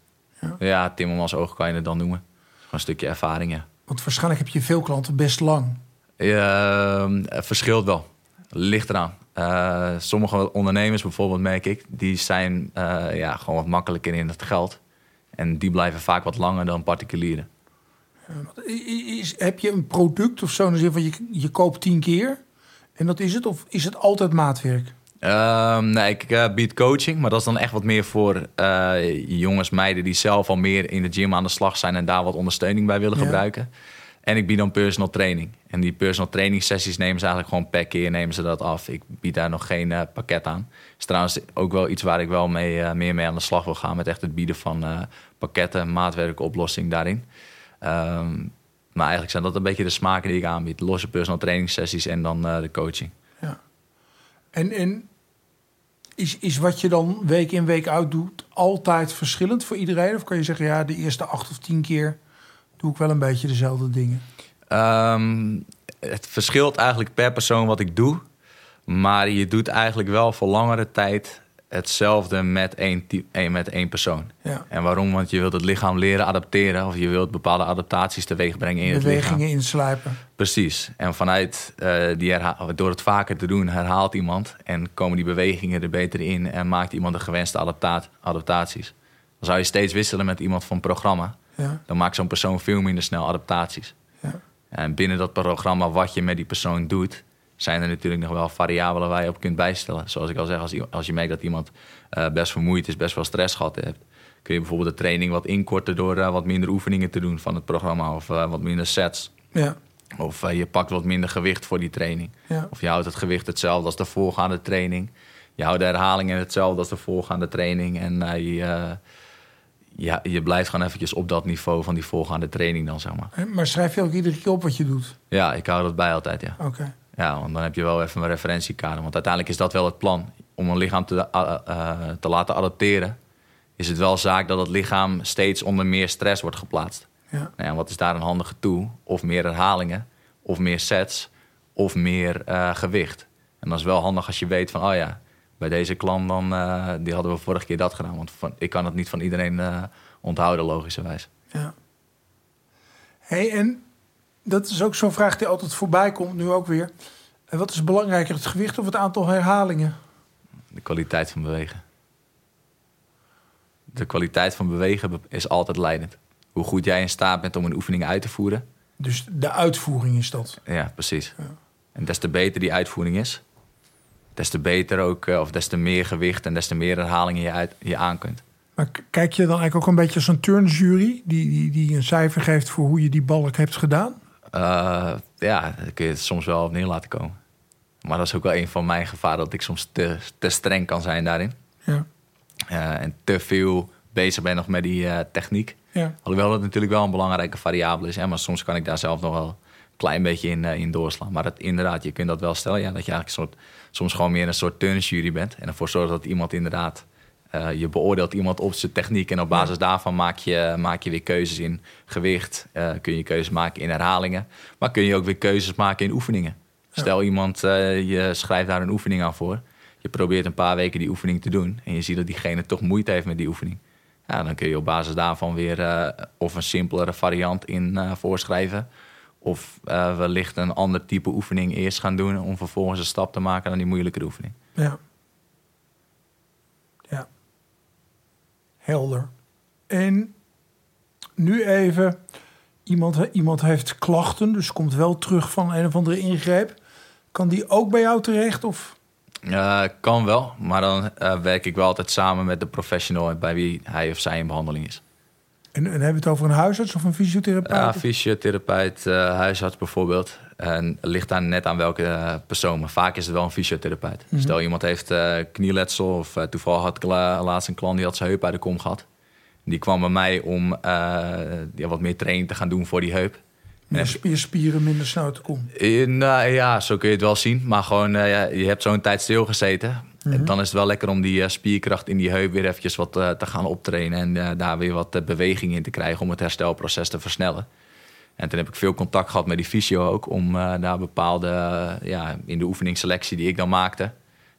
S2: Ja.
S1: Ja, Timmermans oog kan je het dan noemen. Gewoon een stukje ervaring, ja.
S2: Want waarschijnlijk heb je veel klanten best lang.
S1: Ehm, het verschilt wel. Ligt eraan. Eh, sommige ondernemers bijvoorbeeld, merk ik, die zijn eh, ja, gewoon wat makkelijker in het geld. En die blijven vaak wat langer dan particulieren.
S2: I- Is, heb je een product of zo? In de zin van je, je koopt tien keer en dat is het? Of is het altijd maatwerk?
S1: Ehm, nee, ik eh, bied coaching, maar dat is dan echt wat meer voor eh, jongens, meiden die zelf al meer in de gym aan de slag zijn en daar wat ondersteuning bij willen
S2: Ja.
S1: gebruiken. En ik bied dan personal training. En die personal training sessies nemen ze eigenlijk gewoon per keer nemen ze dat af. Ik bied daar nog geen eh, pakket aan. is trouwens ook wel iets waar ik wel mee, eh, meer mee aan de slag wil gaan. Met echt het bieden van eh, pakketten, maatwerkoplossing daarin. Ehm, maar eigenlijk zijn dat een beetje de smaken die ik aanbied. Losse personal training sessies en dan eh, de coaching.
S2: En, en is, is wat je dan week in week uit doet altijd verschillend voor iedereen? Of kan je zeggen, ja, de eerste acht of tien keer doe ik wel een beetje dezelfde dingen?
S1: Ehm, het verschilt eigenlijk per persoon wat ik doe. Maar je doet eigenlijk wel voor langere tijd hetzelfde met één, met één persoon.
S2: Ja.
S1: En waarom? Want je wilt het lichaam leren adapteren. Of je wilt bepaalde adaptaties teweeg brengen in het
S2: Bewegingen
S1: lichaam.
S2: inslijpen.
S1: Precies. En vanuit eh, die door het vaker te doen, herhaalt iemand. En komen die bewegingen er beter in. En maakt iemand de gewenste adapta- adaptaties. Dan zou je steeds wisselen met iemand van programma.
S2: Ja,
S1: Dan maakt zo'n persoon veel minder snel adaptaties.
S2: ja.
S1: En binnen dat programma wat je met die persoon doet, zijn er natuurlijk nog wel variabelen waar je op kunt bijstellen. Zoals ik al zeg, als, als je merkt dat iemand uh, best vermoeid is, best wel stress gehad heeft, kun je bijvoorbeeld de training wat inkorten door uh, wat minder oefeningen te doen van het programma of uh, wat minder sets.
S2: Ja.
S1: Of je pakt wat minder gewicht voor die training.
S2: Ja.
S1: Of je houdt het gewicht hetzelfde als de voorgaande training. Je houdt de herhalingen hetzelfde als de voorgaande training. En je, ja, je blijft gewoon eventjes op dat niveau van die voorgaande training dan, zeg maar.
S2: Maar schrijf je ook iedere keer op wat je doet?
S1: Ja, ik hou dat bij altijd, ja.
S2: Oké.
S1: Ja, want dan heb je wel even een referentiekader. Want uiteindelijk is dat wel het plan. Om een lichaam te, uh, uh, te laten adapteren, is het wel zaak dat het lichaam steeds onder meer stress wordt geplaatst.
S2: Ja.
S1: Nou ja, wat is daar een handige toe? Of meer herhalingen, of meer sets, of meer uh, gewicht. En dat is wel handig als je weet van, oh ja, bij deze klant dan, die hadden we vorige keer dat gedaan. Want van, ik kan het niet van iedereen onthouden, logischerwijs.
S2: Ja. hey, en dat is ook zo'n vraag die altijd voorbij komt, nu ook weer. En wat is belangrijker, het gewicht of het aantal herhalingen?
S1: De kwaliteit van bewegen. De kwaliteit van bewegen is altijd leidend. Hoe goed jij in staat bent om een oefening uit te voeren.
S2: Dus de uitvoering is dat?
S1: Ja, precies. Ja. En des te beter die uitvoering is, des te beter ook, of des te meer gewicht en des te meer herhalingen je, uit, je aan kunt.
S2: Maar kijk je dan eigenlijk ook een beetje als een turnjury die, die, die een cijfer geeft voor hoe je die balk hebt gedaan?
S1: Uh, ja, daar kun je het soms wel op neer laten komen. Maar dat is ook wel een van mijn gevaren, dat ik soms te, te streng kan zijn daarin.
S2: Ja.
S1: Uh, en te veel bezig ben nog met die uh, techniek.
S2: Ja.
S1: Alhoewel dat natuurlijk wel een belangrijke variabele is. Hè, maar soms kan ik daar zelf nog wel een klein beetje in, in doorslaan. Maar het, inderdaad, je kunt dat wel stellen. Ja, dat je eigenlijk soort, soms gewoon meer een soort turnjury bent. En ervoor zorgt dat iemand inderdaad uh, je beoordeelt iemand op zijn techniek en op basis daarvan maak je, maak je weer keuzes in gewicht. Uh, kun je keuzes maken in herhalingen. Maar kun je ook weer keuzes maken in oefeningen. Ja. Stel iemand, uh, je schrijft daar een oefening aan voor. Je probeert een paar weken die oefening te doen. En je ziet dat diegene toch moeite heeft met die oefening. Ja, dan kun je op basis daarvan weer of een simpelere variant in voorschrijven. Of wellicht een ander type oefening eerst gaan doen. Om vervolgens een stap te maken naar die moeilijkere oefening.
S2: Ja. Helder. En nu even, iemand, iemand heeft klachten, dus komt wel terug van een of andere ingreep. Kan die ook bij jou terecht? Of?
S1: Uh, kan wel, maar dan uh, werk ik wel altijd samen met de professional bij wie hij of zij in behandeling is.
S2: En, en hebben we het over een huisarts of een fysiotherapeut?
S1: Ja, fysiotherapeut, uh, huisarts bijvoorbeeld. En het ligt daar net aan welke persoon. Maar vaak is het wel een fysiotherapeut. Mm -hmm. Stel iemand heeft uh, knieletsel of uh, toevallig had ik laatst een klant die had zijn heup uit de kom gehad. Die kwam bij mij om ja, wat meer training te gaan doen voor die heup.
S2: Meer spier, spieren minder snel uit de kom.
S1: nou ja, zo kun je het wel zien. Maar gewoon, ja, je hebt zo'n tijd stilgezeten. Mm -hmm. Dan is het wel lekker om die spierkracht in die heup weer eventjes wat te gaan optrainen. En daar weer wat beweging in te krijgen om het herstelproces te versnellen. En toen heb ik veel contact gehad met die fysio ook. Om uh, daar bepaalde, uh, ja, in de oefeningsselectie die ik dan maakte.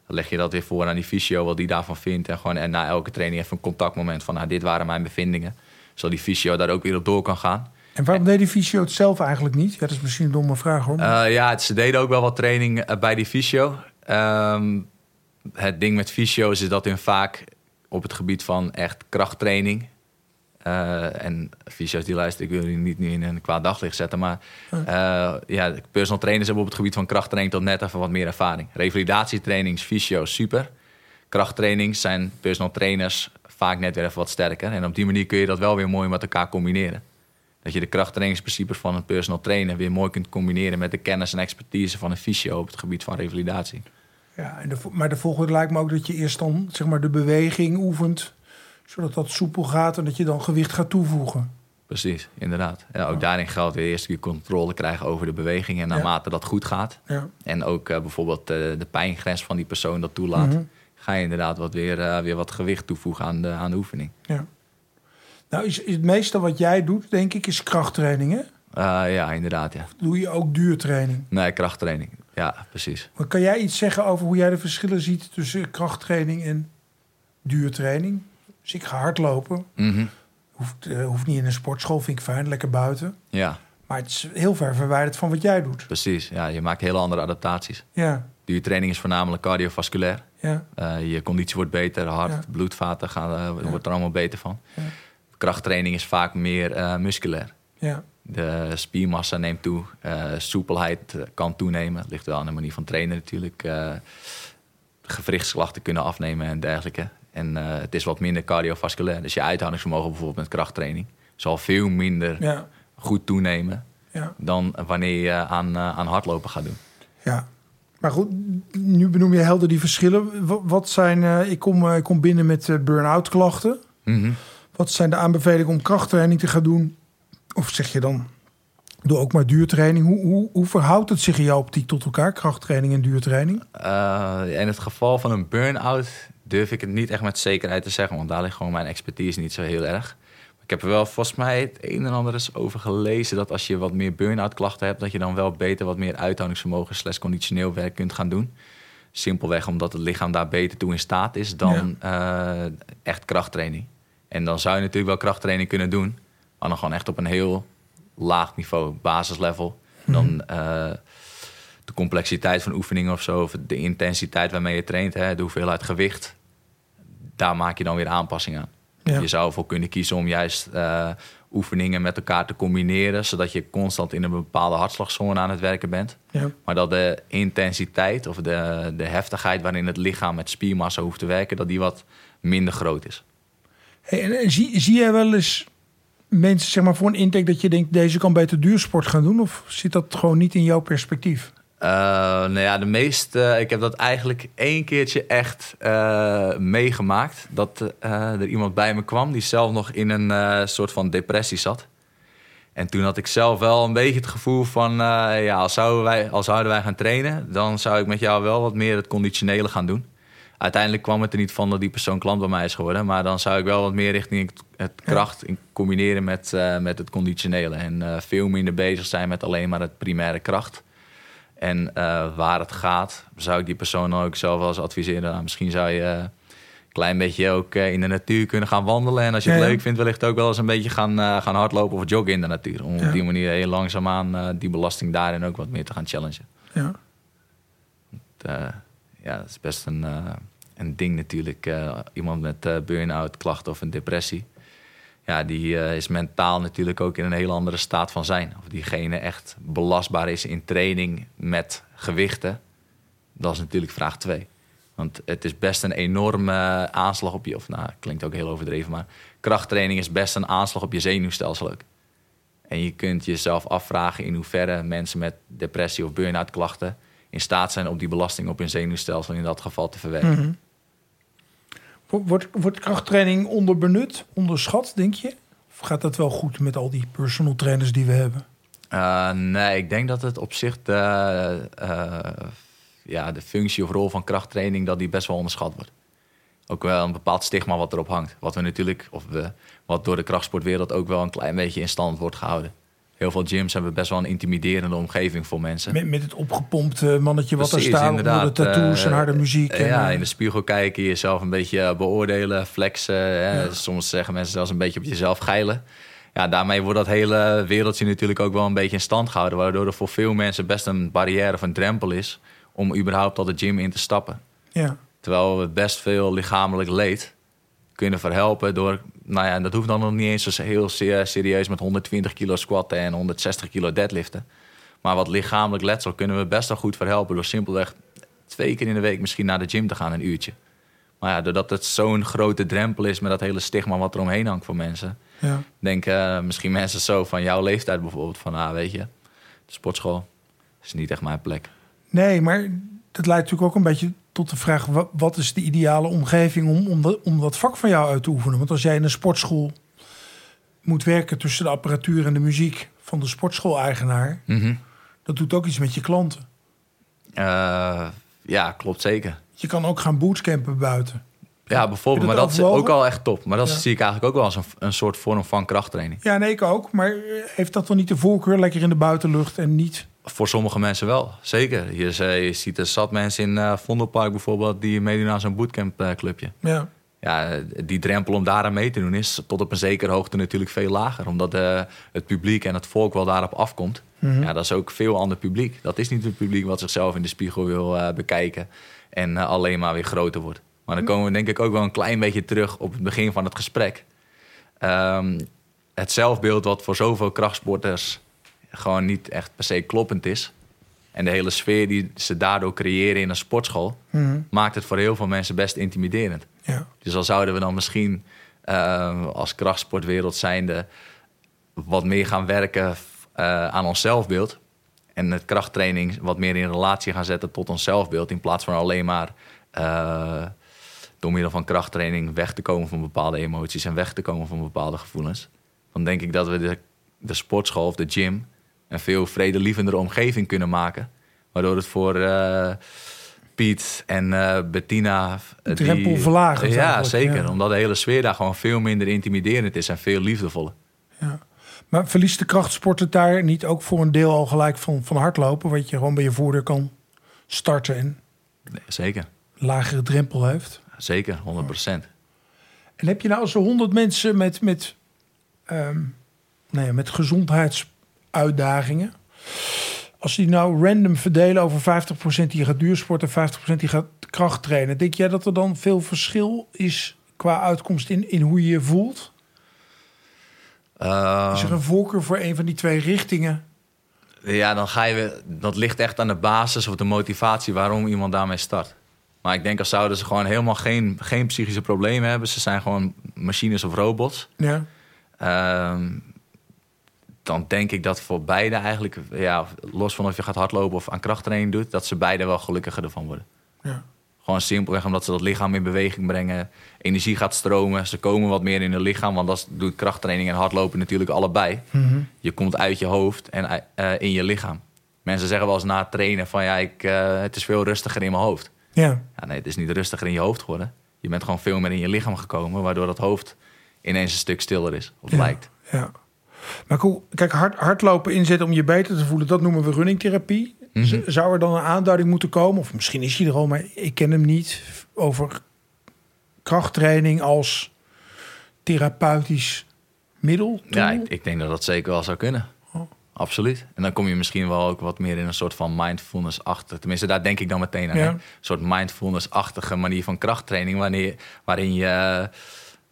S1: Dan leg je dat weer voor aan die fysio, wat die daarvan vindt. En, gewoon, en na elke training even een contactmoment van, nou, dit waren mijn bevindingen. Zodat die fysio daar ook weer op door kan gaan.
S2: En waarom deed die fysio het zelf eigenlijk niet? Ja, dat is misschien een domme vraag hoor.
S1: Uh, ja, ze deden ook wel wat training bij die fysio. Um, het ding met fysio's is dat hun vaak op het gebied van echt krachttraining... Uh, en fysio's die luisteren, ik wil jullie niet nu in een kwaad daglicht zetten. Maar uh, ja, personal trainers hebben op het gebied van krachttraining tot net even wat meer ervaring. Revalidatietrainings, fysio's, super. Krachttrainings zijn personal trainers vaak net weer even wat sterker. En op die manier kun je dat wel weer mooi met elkaar combineren. Dat je de krachttrainingsprincipes van een personal trainer weer mooi kunt combineren met de kennis en expertise van een fysio op het gebied van revalidatie.
S2: Ja, en de, maar de volgende lijkt me ook dat je eerst dan zeg maar, de beweging oefent zodat dat soepel gaat en dat je dan gewicht gaat toevoegen.
S1: Precies, inderdaad. Ja, ook daarin geldt weer eerst weer controle krijgen over de beweging. En naarmate dat goed gaat.
S2: Ja.
S1: En ook uh, bijvoorbeeld uh, de pijngrens van die persoon dat toelaat. Mm -hmm. Ga je inderdaad wat weer, uh, weer wat gewicht toevoegen aan de, aan de oefening.
S2: Ja. Nou, is, is het meeste wat jij doet, denk ik, is krachttraining, hè?
S1: ja, inderdaad, ja.
S2: Of doe je ook duurtraining?
S1: Nee, krachttraining. Ja, precies.
S2: Maar kan jij iets zeggen over hoe jij de verschillen ziet tussen krachttraining en duurtraining? Dus ik ga hardlopen.
S1: Mm -hmm.
S2: hoeft, uh, hoeft niet in een sportschool, vind ik fijn, lekker buiten.
S1: Ja.
S2: Maar het is heel ver verwijderd van wat jij doet.
S1: Precies, ja, je maakt hele andere adaptaties.
S2: Ja.
S1: Duurtraining is voornamelijk cardiovasculair.
S2: Ja.
S1: Uh, je conditie wordt beter, hart, ja. bloedvaten gaan, uh,
S2: Ja.
S1: wordt er allemaal beter van.
S2: Ja.
S1: Krachttraining is vaak meer uh, musculair.
S2: Ja.
S1: De spiermassa neemt toe, soepelheid kan toenemen. ligt wel aan de manier van trainen natuurlijk. Gewrichtsklachten kunnen afnemen en dergelijke. En het is wat minder cardiovasculair. Dus je uithoudingsvermogen bijvoorbeeld met krachttraining zal veel minder ja. goed toenemen ja. dan wanneer je aan, aan hardlopen gaat doen.
S2: Ja, maar goed, nu benoem je helder die verschillen. Wat zijn, ik, kom, ik kom binnen met burn-out klachten. Mm Wat zijn de aanbevelingen om krachttraining te gaan doen? Of zeg je dan, doe ook maar duurtraining. Hoe, hoe, hoe verhoudt het zich in jouw optiek tot elkaar, krachttraining en duurtraining?
S1: In het geval van een burn-out durf ik het niet echt met zekerheid te zeggen, want daar ligt gewoon mijn expertise niet zo heel erg. Ik heb er wel volgens mij het een en ander eens over gelezen dat als je wat meer burn-out klachten hebt, dat je dan wel beter wat meer uithoudingsvermogen slash conditioneel werk kunt gaan doen. Simpelweg omdat het lichaam daar beter toe in staat is dan uh, echt krachttraining. En dan zou je natuurlijk wel krachttraining kunnen doen, maar dan gewoon echt op een heel laag niveau, basislevel. Mhm. Dan uh, de complexiteit van oefeningen of zo, of de intensiteit waarmee je traint, hè, de hoeveelheid gewicht, daar maak je dan weer aanpassingen aan. Je zou ervoor kunnen kiezen om juist uh, oefeningen met elkaar te combineren, zodat je constant in een bepaalde hartslagzone aan het werken bent. Ja. Maar dat de intensiteit of de, de heftigheid waarin het lichaam met spiermassa hoeft te werken, dat die wat minder groot is.
S2: Hey, en zie, zie jij wel eens mensen zeg maar, voor een intake dat je denkt... deze kan beter duursport gaan doen? Of zit dat gewoon niet in jouw perspectief?
S1: Uh, nou ja, de meeste... ik heb dat eigenlijk één keertje echt uh, meegemaakt. Dat uh, er iemand bij me kwam die zelf nog in een soort van depressie zat. En toen had ik zelf wel een beetje het gevoel van... ja, als zouden, wij, als zouden wij gaan trainen... dan zou ik met jou wel wat meer het conditionele gaan doen uiteindelijk kwam het er niet van dat die persoon klant bij mij is geworden. Maar dan zou ik wel wat meer richting het kracht in combineren met, met het conditionele. En veel minder bezig zijn met alleen maar het primaire kracht. En uh, waar het gaat, zou ik die persoon ook zelf wel eens adviseren. Nou, misschien zou je een klein beetje ook in de natuur kunnen gaan wandelen. En als je het leuk vindt, wellicht ook wel eens een beetje gaan, gaan hardlopen of joggen in de natuur. Om op die manier heel langzaamaan die belasting daarin ook wat meer te gaan challengen. Ja, ja dat is best een een ding natuurlijk. Iemand met burn-out, klachten of een depressie. Ja, die uh, is mentaal natuurlijk ook in een heel andere staat van zijn. Of diegene echt belastbaar is in training met gewichten. Dat is natuurlijk vraag twee. Want het is best een enorme aanslag op je... Of nou, klinkt ook heel overdreven, maar... krachttraining is best een aanslag op je zenuwstelsel ook. En je kunt jezelf afvragen in hoeverre mensen met depressie of burn-out klachten in staat zijn om die belasting op hun zenuwstelsel in dat geval te verwerken. Mhm.
S2: Wordt, wordt krachttraining onderbenut, onderschat, denk je? Of gaat dat wel goed met al die personal trainers die we hebben?
S1: Uh, nee, ik denk dat het op zich de, uh, ja, de functie of rol van krachttraining dat die best wel onderschat wordt. Ook wel een bepaald stigma wat erop hangt. Wat we natuurlijk, of wat door de krachtsportwereld ook wel een klein beetje in stand wordt gehouden heel veel gyms hebben best wel een intimiderende omgeving voor mensen.
S2: Met, met het opgepompte mannetje wat er staat, onder de tattoos en eh, harde muziek.
S1: Uh, ja, eh, in de spiegel kijken, jezelf een beetje beoordelen, flexen. Soms zeggen mensen zelfs een beetje op jezelf geilen. Ja, daarmee wordt dat hele wereldje natuurlijk ook wel een beetje in stand gehouden. Waardoor er voor veel mensen best een barrière of een drempel is om überhaupt al de gym in te stappen. Ja. Terwijl we best veel lichamelijk leed kunnen verhelpen door nou ja, dat hoeft dan nog niet eens zo heel serieus met 120 kilo squatten en 160 kilo deadliften. Maar wat lichamelijk letsel kunnen we best wel goed verhelpen door simpelweg twee keer in de week misschien naar de gym te gaan, een uurtje. Maar ja, doordat het zo'n grote drempel is met dat hele stigma wat er omheen hangt voor mensen. Ja. Denken uh, misschien mensen zo van jouw leeftijd bijvoorbeeld van, ah weet je, de sportschool is niet echt mijn plek.
S2: Nee, maar dat leidt natuurlijk ook een beetje tot de vraag: wat, is de ideale omgeving om, om, dat, om dat vak van jou uit te oefenen? Want als jij in een sportschool moet werken tussen de apparatuur en de muziek van de sportschool-eigenaar, mm dat doet ook iets met je klanten.
S1: Uh, ja, klopt zeker.
S2: Je kan ook gaan bootcampen buiten.
S1: Ja, bijvoorbeeld. Maar dat is ook al echt top. Maar dat zie ik eigenlijk ook wel als een, een soort vorm van krachttraining.
S2: Ja, nee, ik ook. Maar heeft dat dan niet de voorkeur lekker in de buitenlucht en niet
S1: voor sommige mensen wel, zeker. Je, je ziet er zat mensen in uh, Vondelpark bijvoorbeeld... die meedoen aan zo'n bootcampclubje. ja. Ja, die drempel om daar aan mee te doen is tot op een zekere hoogte natuurlijk veel lager. Omdat uh, het publiek en het volk wel daarop afkomt. Mhm. Ja, dat is ook veel ander publiek. Dat is niet het publiek wat zichzelf in de spiegel wil uh, bekijken... en alleen maar weer groter wordt. Maar dan komen we denk ik ook wel een klein beetje terug op het begin van het gesprek. Um, het zelfbeeld wat voor zoveel krachtsporters gewoon niet echt per se kloppend is. En de hele sfeer die ze daardoor creëren in een sportschool,
S2: Mhm.
S1: maakt het voor heel veel mensen best intimiderend.
S2: Ja.
S1: Dus al zouden we dan misschien eh, als krachtsportwereld zijnde wat meer gaan werken eh, aan ons zelfbeeld. En het krachttraining wat meer in relatie gaan zetten tot ons zelfbeeld. In plaats van alleen maar eh, door middel van krachttraining weg te komen van bepaalde emoties en weg te komen van bepaalde gevoelens. Dan denk ik dat we de, de sportschool of de gym een veel vredelievendere omgeving kunnen maken. Waardoor het voor eh, Piet en eh, Bettina...
S2: De
S1: eh,
S2: drempel verlagen
S1: Ja, zeker.
S2: ja.
S1: Omdat de hele sfeer daar gewoon veel minder intimiderend is en veel liefdevoller.
S2: Ja. Maar verliest de krachtsporter daar niet ook voor een deel al gelijk van, van hardlopen? Wat je gewoon bij je voordeur kan starten en
S1: Nee, zeker,
S2: lagere drempel heeft?
S1: zeker, 100 procent.
S2: En heb je nou zo honderd mensen met, met, nou ja, met gezondheidsuitdagingen? Als die nou random verdelen over 50% die gaat duursporten en 50% die gaat kracht trainen. Denk jij dat er dan veel verschil is qua uitkomst in, in hoe je je voelt? Is er een voorkeur voor een van die twee richtingen?
S1: Ja, dan ga je dat ligt echt aan de basis of de motivatie waarom iemand daarmee start. Maar ik denk als zouden ze gewoon helemaal geen, geen psychische problemen hebben. Ze zijn gewoon machines of robots.
S2: Ja.
S1: Ehm, dan denk ik dat voor beide eigenlijk, ja, los van of je gaat hardlopen of aan krachttraining doet, dat ze beide wel gelukkiger ervan worden.
S2: ja.
S1: Gewoon simpelweg omdat ze dat lichaam in beweging brengen. Energie gaat stromen. Ze komen wat meer in hun lichaam. Want dat doet krachttraining en hardlopen natuurlijk allebei.
S2: Mhm.
S1: Je komt uit je hoofd en eh, in je lichaam. Mensen zeggen wel eens na het trainen van ja, ik, eh, het is veel rustiger in mijn hoofd.
S2: Ja.
S1: Ja, nee, het is niet rustiger in je hoofd geworden. Je bent gewoon veel meer in je lichaam gekomen, waardoor dat hoofd ineens een stuk stiller is. Of
S2: Ja.
S1: lijkt.
S2: Ja. Maar cool, kijk, hard, hardlopen inzetten om je beter te voelen, dat noemen we runningtherapie.
S1: Mhm.
S2: Zou er dan een aanduiding moeten komen, of misschien is hij er al, maar ik ken hem niet, over krachttraining als therapeutisch middel?
S1: Ja, ik, ik denk dat dat zeker wel zou kunnen.
S2: Oh.
S1: Absoluut. En dan kom je misschien wel ook wat meer in een soort van mindfulness-achtige... Tenminste, daar denk ik dan meteen aan.
S2: Ja.
S1: Een soort mindfulness-achtige manier van krachttraining... Wanneer, waarin je eh,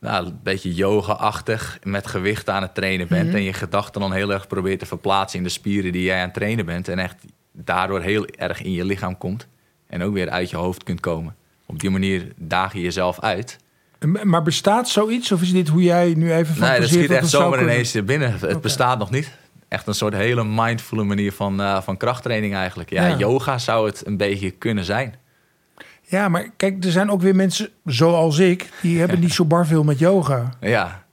S1: nou, een beetje yoga-achtig met gewicht aan het trainen bent...
S2: Mhm.
S1: en je gedachten dan heel erg probeert te verplaatsen... in de spieren die jij aan het trainen bent... en echt daardoor heel erg in je lichaam komt... en ook weer uit je hoofd kunt komen. Op die manier daag je jezelf uit...
S2: Maar bestaat zoiets, of is dit hoe jij nu even
S1: Nee, dat schiet echt zomaar ineens binnen. Het bestaat nog niet. Echt een soort hele mindfulle manier van, eh, van krachttraining eigenlijk. Ja,
S2: Ja.
S1: yoga zou het een beetje kunnen zijn.
S2: Ja, maar kijk, er zijn ook weer mensen zoals ik, die hebben niet zo bar veel met yoga.
S1: Ja.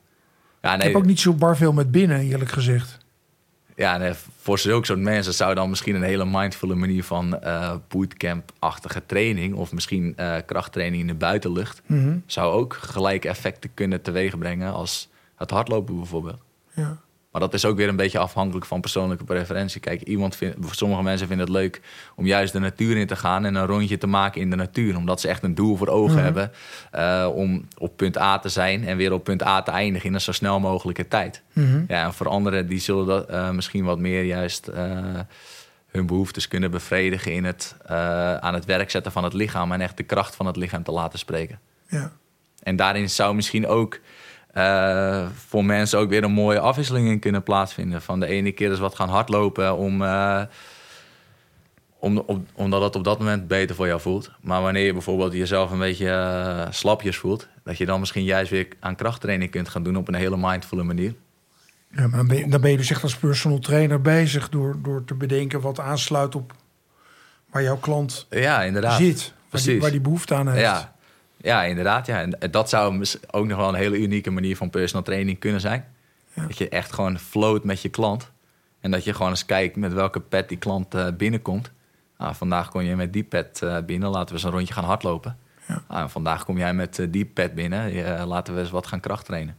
S1: Ja,
S2: Ik
S1: nee,
S2: heb ook niet zo bar veel met binnen, eerlijk gezegd.
S1: ja nee, voor zulke soort mensen zou dan misschien een hele mindfulle manier van eh, bootcamp-achtige training... of misschien eh, krachttraining in de buitenlucht...
S2: Mhm.
S1: zou ook gelijke effecten kunnen teweegbrengen als het hardlopen bijvoorbeeld.
S2: Ja.
S1: Maar dat is ook weer een beetje afhankelijk van persoonlijke preferentie. Kijk, iemand vindt, sommige mensen vinden het leuk om juist de natuur in te gaan en een rondje te maken in de natuur. Omdat ze echt een doel voor ogen
S2: Mhm.
S1: hebben eh, om op punt A te zijn en weer op punt A te eindigen in een zo snel mogelijke tijd.
S2: Mhm.
S1: Ja, en voor anderen die zullen dat eh, misschien wat meer juist eh, hun behoeftes kunnen bevredigen in het aan het werk zetten van het lichaam en echt de kracht van het lichaam te laten spreken.
S2: Ja.
S1: En daarin zou misschien ook eh, voor mensen ook weer een mooie afwisseling in kunnen plaatsvinden. Van de ene keer eens wat gaan hardlopen om, eh, om, om, omdat het op dat moment beter voor jou voelt. Maar wanneer je bijvoorbeeld jezelf een beetje eh, slapjes voelt, dat je dan misschien juist weer aan krachttraining kunt gaan doen op een hele mindfulle manier.
S2: Ja, maar dan ben, je, dan ben je dus echt als personal trainer bezig door, door te bedenken wat aansluit op waar jouw klant
S1: Ja, inderdaad.
S2: zit. Waar die, waar die behoefte aan heeft.
S1: Ja, ja, inderdaad. Ja. En dat zou ook nog wel een hele unieke manier van personal training kunnen zijn.
S2: Ja.
S1: Dat je echt gewoon float met je klant. En dat je gewoon eens kijkt met welke pet die klant eh, binnenkomt. Nou, vandaag kom je met die pet eh, binnen. Laten we eens een rondje gaan hardlopen.
S2: Ja.
S1: En vandaag kom jij met eh, die pet binnen. Eh, laten we eens wat gaan krachttrainen.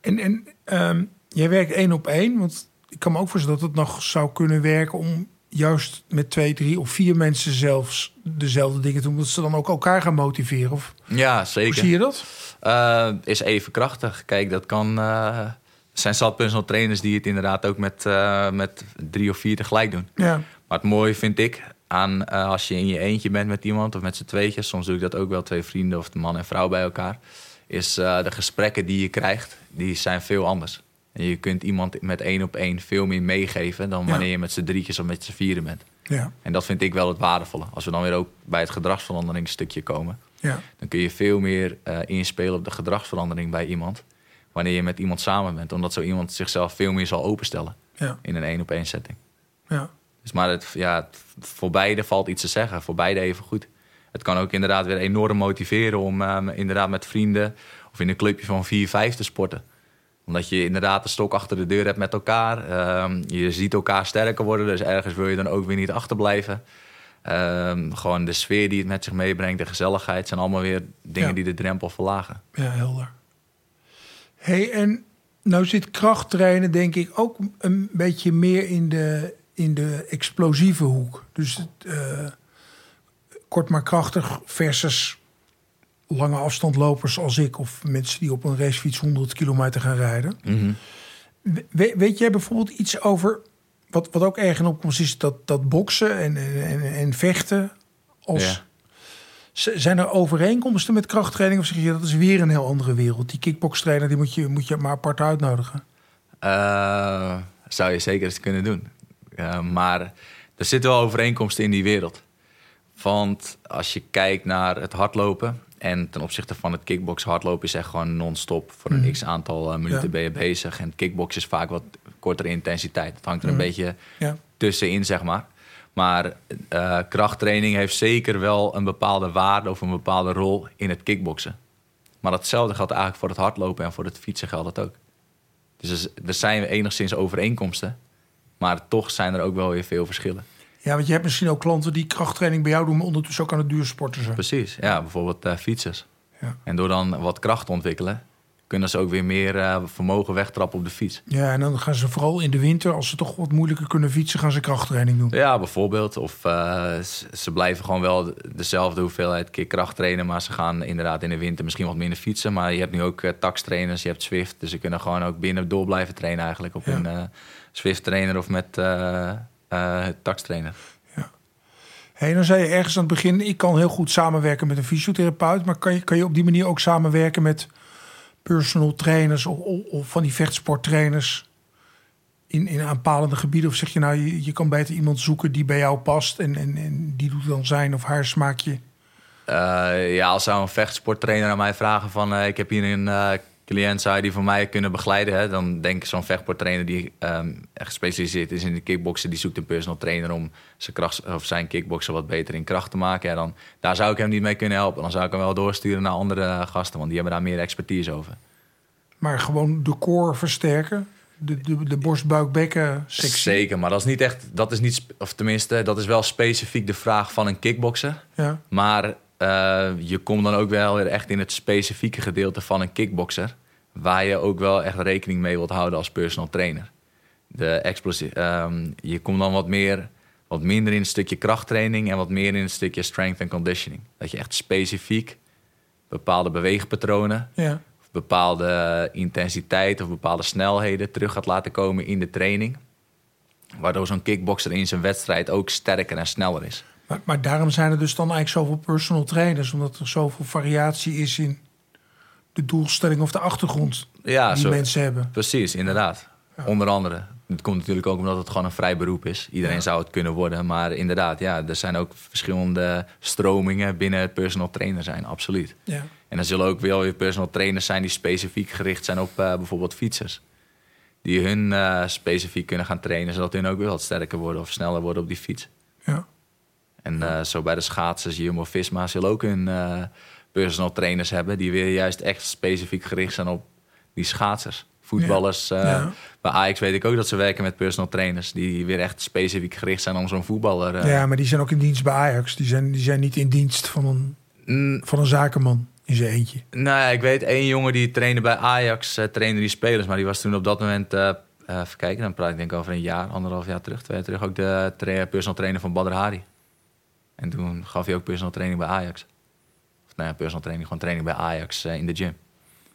S2: En, en ehm, jij werkt één op één, want ik kan me ook voorstellen dat het nog zou kunnen werken om juist met twee, drie of vier mensen zelfs dezelfde dingen doen, dat ze dan ook elkaar gaan motiveren. Of
S1: Ja,
S2: hoe
S1: zeker.
S2: zie je dat?
S1: Eh, is even krachtig. Kijk, dat kan. eh, er zijn zat personal trainers die het inderdaad ook met, eh, met drie of vier tegelijk doen.
S2: Ja,
S1: Maar het mooie vind ik aan eh, als je in je eentje bent met iemand of met z'n tweetjes, soms doe ik dat ook wel, twee vrienden of de man en vrouw bij elkaar, is eh, de gesprekken die je krijgt, die zijn veel anders. En je kunt iemand met één op één veel meer meegeven dan
S2: Ja.
S1: wanneer je met z'n drietjes of met z'n vieren bent.
S2: Ja,
S1: En dat vind ik wel het waardevolle. Als we dan weer ook bij het gedragsveranderingsstukje komen,
S2: ja,
S1: dan kun je veel meer eh, inspelen op de gedragsverandering bij iemand. Wanneer je met iemand samen bent, omdat zo iemand zichzelf veel meer zal openstellen
S2: ja,
S1: in een één op één setting.
S2: ja.
S1: Dus maar het, ja, voor beide valt iets te zeggen. Voor beide even goed. Het kan ook inderdaad weer enorm motiveren om eh, inderdaad met vrienden of in een clubje van 4, 5 te sporten. Omdat je inderdaad de stok achter de deur hebt met elkaar. Ehm, je ziet elkaar sterker worden, dus ergens wil je dan ook weer niet achterblijven. Ehm, gewoon de sfeer die het met zich meebrengt, de gezelligheid, zijn allemaal weer dingen
S2: Ja.
S1: die de drempel verlagen.
S2: Ja, helder. hey, en nou zit krachttrainen denk ik ook een beetje meer in de, in de explosieve hoek. Dus het, eh, kort maar krachtig versus lange afstandlopers als ik... of mensen die op een racefiets 100 kilometer gaan rijden. We- weet jij bijvoorbeeld iets over... wat, wat ook erg in opkomst is, dat, dat boksen en, en, en vechten... Als,
S1: Ja.
S2: Zijn er overeenkomsten met krachttraining? Of zeg je dat is weer een heel andere wereld? Die kickbokstrainer die moet je, moet je maar apart uitnodigen.
S1: Eh, zou je zeker eens kunnen doen. Eh, maar er zitten wel overeenkomsten in die wereld. Want als je kijkt naar het hardlopen... en ten opzichte van het kickboksen... hardlopen is echt gewoon non-stop. Voor een
S2: Mhm.
S1: x-aantal eh, minuten
S2: Ja.
S1: ben je bezig. En kickboksen is vaak wat kortere intensiteit. Het hangt er een
S2: Mhm.
S1: beetje
S2: Ja,
S1: tussenin, zeg maar. Maar eh, krachttraining heeft zeker wel een bepaalde waarde... of een bepaalde rol in het kickboksen. Maar datzelfde geldt eigenlijk voor het hardlopen... en voor het fietsen geldt dat ook. Dus er zijn enigszins overeenkomsten. Maar toch zijn er ook wel weer veel verschillen.
S2: Ja want je hebt misschien ook klanten die krachttraining bij jou doen... maar ondertussen ook aan het duursporten zijn.
S1: Precies, ja, bijvoorbeeld eh, fietsers.
S2: Ja.
S1: En door dan wat kracht te ontwikkelen... kunnen ze ook weer meer eh, vermogen wegtrappen op de fiets.
S2: Ja, en dan gaan ze vooral in de winter... als ze toch wat moeilijker kunnen fietsen... gaan ze krachttraining doen.
S1: Ja, bijvoorbeeld. Of eh, ze blijven gewoon wel de- dezelfde hoeveelheid keer kracht trainen... maar ze gaan inderdaad in de winter misschien wat minder fietsen. Maar je hebt nu ook uh, taxtrainers, je hebt Swift. Dus ze kunnen gewoon ook binnen door blijven trainen eigenlijk... op
S2: Ja.
S1: een eh, Swift-trainer of met eh eh taxtrainer.
S2: Hey, dan zei je ergens aan het begin... ik kan heel goed samenwerken met een fysiotherapeut... maar kan je, kan je op die manier ook samenwerken met personal trainers... of, of, van die vechtsporttrainers... In, in aanpalende gebieden? Of zeg je nou, je, je kan beter iemand zoeken die bij jou past... en, en, en die doet dan zijn of haar smaakje...
S1: Eh, ja, als zou een vechtsporttrainer aan mij vragen van... eh, ik heb hier een cliënt, zou je die voor mij kunnen begeleiden? Hè? Dan denk ik zo'n vechtsporttrainer die echt gespecialiseerd is in de kickboksen... die zoekt een personal trainer om zijn, kracht, of zijn kickboksen wat beter in kracht te maken. Ja, dan, daar zou ik hem niet mee kunnen helpen. Dan zou ik hem wel doorsturen naar andere eh, gasten... want die hebben daar meer expertise over.
S2: maar gewoon de core versterken? De, de, de borst, buik, bekken sectie?
S1: Zeker, maar dat is niet echt... Dat is niet, of tenminste, dat is wel specifiek de vraag van een kickbokser...
S2: Ja,
S1: Maar eh, je komt dan ook wel weer echt in het specifieke gedeelte van een kickbokser. Waar je ook wel echt rekening mee wilt houden als personal trainer. De explosie, ehm, je komt dan wat, meer, wat minder in het stukje krachttraining en wat meer in het stukje strength and conditioning. Dat je echt specifiek bepaalde beweegpatronen,
S2: ja,
S1: of bepaalde intensiteit of bepaalde snelheden terug gaat laten komen in de training. Waardoor zo'n kickbokser in zijn wedstrijd ook sterker en sneller is.
S2: Maar, maar daarom zijn er dus dan eigenlijk zoveel personal trainers... omdat er zoveel variatie is in de doelstelling of de achtergrond...
S1: Ja,
S2: die
S1: zo,
S2: mensen hebben.
S1: Precies, inderdaad. Onder andere. Het komt natuurlijk ook omdat het gewoon een vrij beroep is. Iedereen
S2: Ja.
S1: zou het kunnen worden. Maar inderdaad, ja, er zijn ook verschillende stromingen binnen het personal trainer zijn, absoluut.
S2: Ja.
S1: En er zullen ook wel weer personal trainers zijn die specifiek gericht zijn op eh, bijvoorbeeld fietsers. Die hun eh, specifiek kunnen gaan trainen, zodat hun ook weer wat sterker worden of sneller worden op die fiets.
S2: Ja.
S1: En eh, zo bij de schaatsers, Jumbo-Visma, zullen ook hun eh, personal trainers hebben... die weer juist echt specifiek gericht zijn op die schaatsers. Voetballers, eh,
S2: Ja.
S1: bij Ajax weet ik ook dat ze werken met personal trainers... die weer echt specifiek gericht zijn om zo'n voetballer...
S2: ja, maar die zijn ook in dienst bij Ajax. Die zijn, die zijn niet in dienst van een,
S1: mm,
S2: van een zakenman in zijn eentje.
S1: nou ja, ik weet één jongen die trainde bij Ajax, eh trainde die spelers... maar die was toen op dat moment... even kijken, dan praat ik denk ik over een jaar, anderhalf jaar terug... twee jaar terug ook de tra- personal trainer van Badr Hari. En toen gaf hij ook personal training bij Ajax. Of nou ja, personal training, gewoon training bij Ajax eh, in de gym.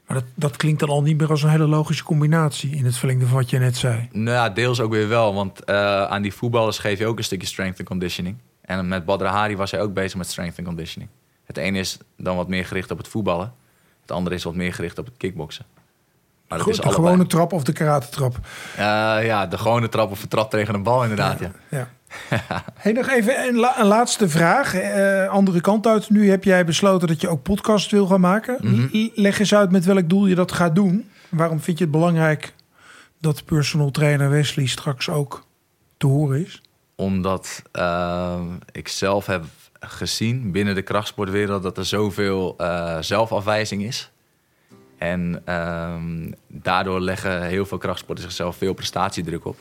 S2: Maar dat, dat klinkt dan al niet meer als een hele logische combinatie... in het verlengde van wat je net zei.
S1: Nou ja, deels ook weer wel. Want eh, aan die voetballers geef je ook een stukje strength and conditioning. En met Badr Hari was hij ook bezig met strength and conditioning. Het ene is dan wat meer gericht op het voetballen. Het andere is wat meer gericht op het kickboksen. Maar dat
S2: Goed,
S1: is
S2: de gewone trap of de karate trap.
S1: Eh, ja, de gewone trap of een trap tegen een bal inderdaad, ja.
S2: Ja. hey, nog even een, la- een laatste vraag. Eh, andere kant uit. Nu heb jij besloten dat je ook podcast wil gaan maken.
S1: Mhm.
S2: Leg eens uit met welk doel je dat gaat doen. Waarom vind je het belangrijk dat personal trainer Wesley straks ook te horen is?
S1: Omdat eh, ik zelf heb gezien binnen de krachtsportwereld dat er zoveel eh, zelfafwijzing is. En ehm, daardoor leggen heel veel krachtsporters zichzelf veel prestatiedruk op.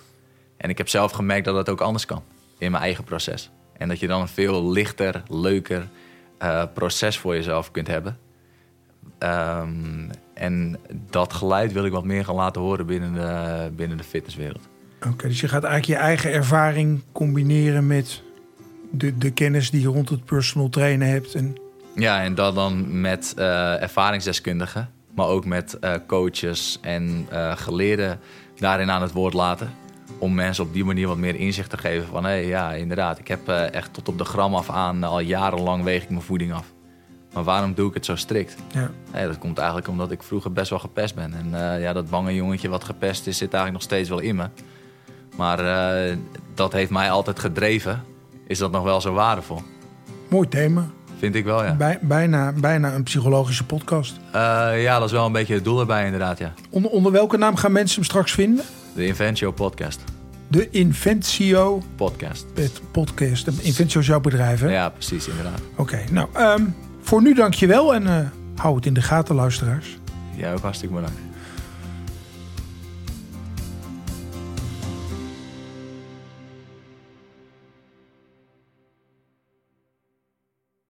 S1: En ik heb zelf gemerkt dat dat ook anders kan in mijn eigen proces. En dat je dan een veel lichter, leuker eh, proces voor jezelf kunt hebben. Ehm, en dat geluid wil ik wat meer gaan laten horen binnen de, binnen de fitnesswereld.
S2: Oké, dus je gaat eigenlijk je eigen ervaring combineren met de, de kennis die je rond het personal trainen hebt. En,
S1: Ja, en dat dan met eh, ervaringsdeskundigen, maar ook met eh, coaches en geleerden daarin aan het woord laten. Om mensen op die manier wat meer inzicht te geven van... hé, ja, inderdaad, ik heb eh, echt tot op de gram af aan... al jarenlang weeg ik mijn voeding af. Maar waarom doe ik het zo strikt? ja. Dat komt eigenlijk omdat ik vroeger best wel gepest ben. En eh, ja, dat bange jongetje wat gepest is, zit eigenlijk nog steeds wel in me. Maar eh, dat heeft mij altijd gedreven. Is dat nog wel zo waardevol?
S2: Mooi thema.
S1: Vind ik wel, ja.
S2: Bij, bijna, bijna een psychologische podcast.
S1: Eh, ja, dat is wel een beetje het doel erbij inderdaad, ja.
S2: Onder, onder welke naam gaan mensen hem straks vinden?
S1: De Inventio podcast.
S2: De Inventio
S1: Podcast.
S2: het podcast. De Inventio is jouw bedrijf, hè?
S1: Ja, precies, inderdaad.
S2: Oké, nou, ehm, voor nu dank je wel en eh, hou het in de gaten, luisteraars.
S1: Jij ook hartstikke bedankt.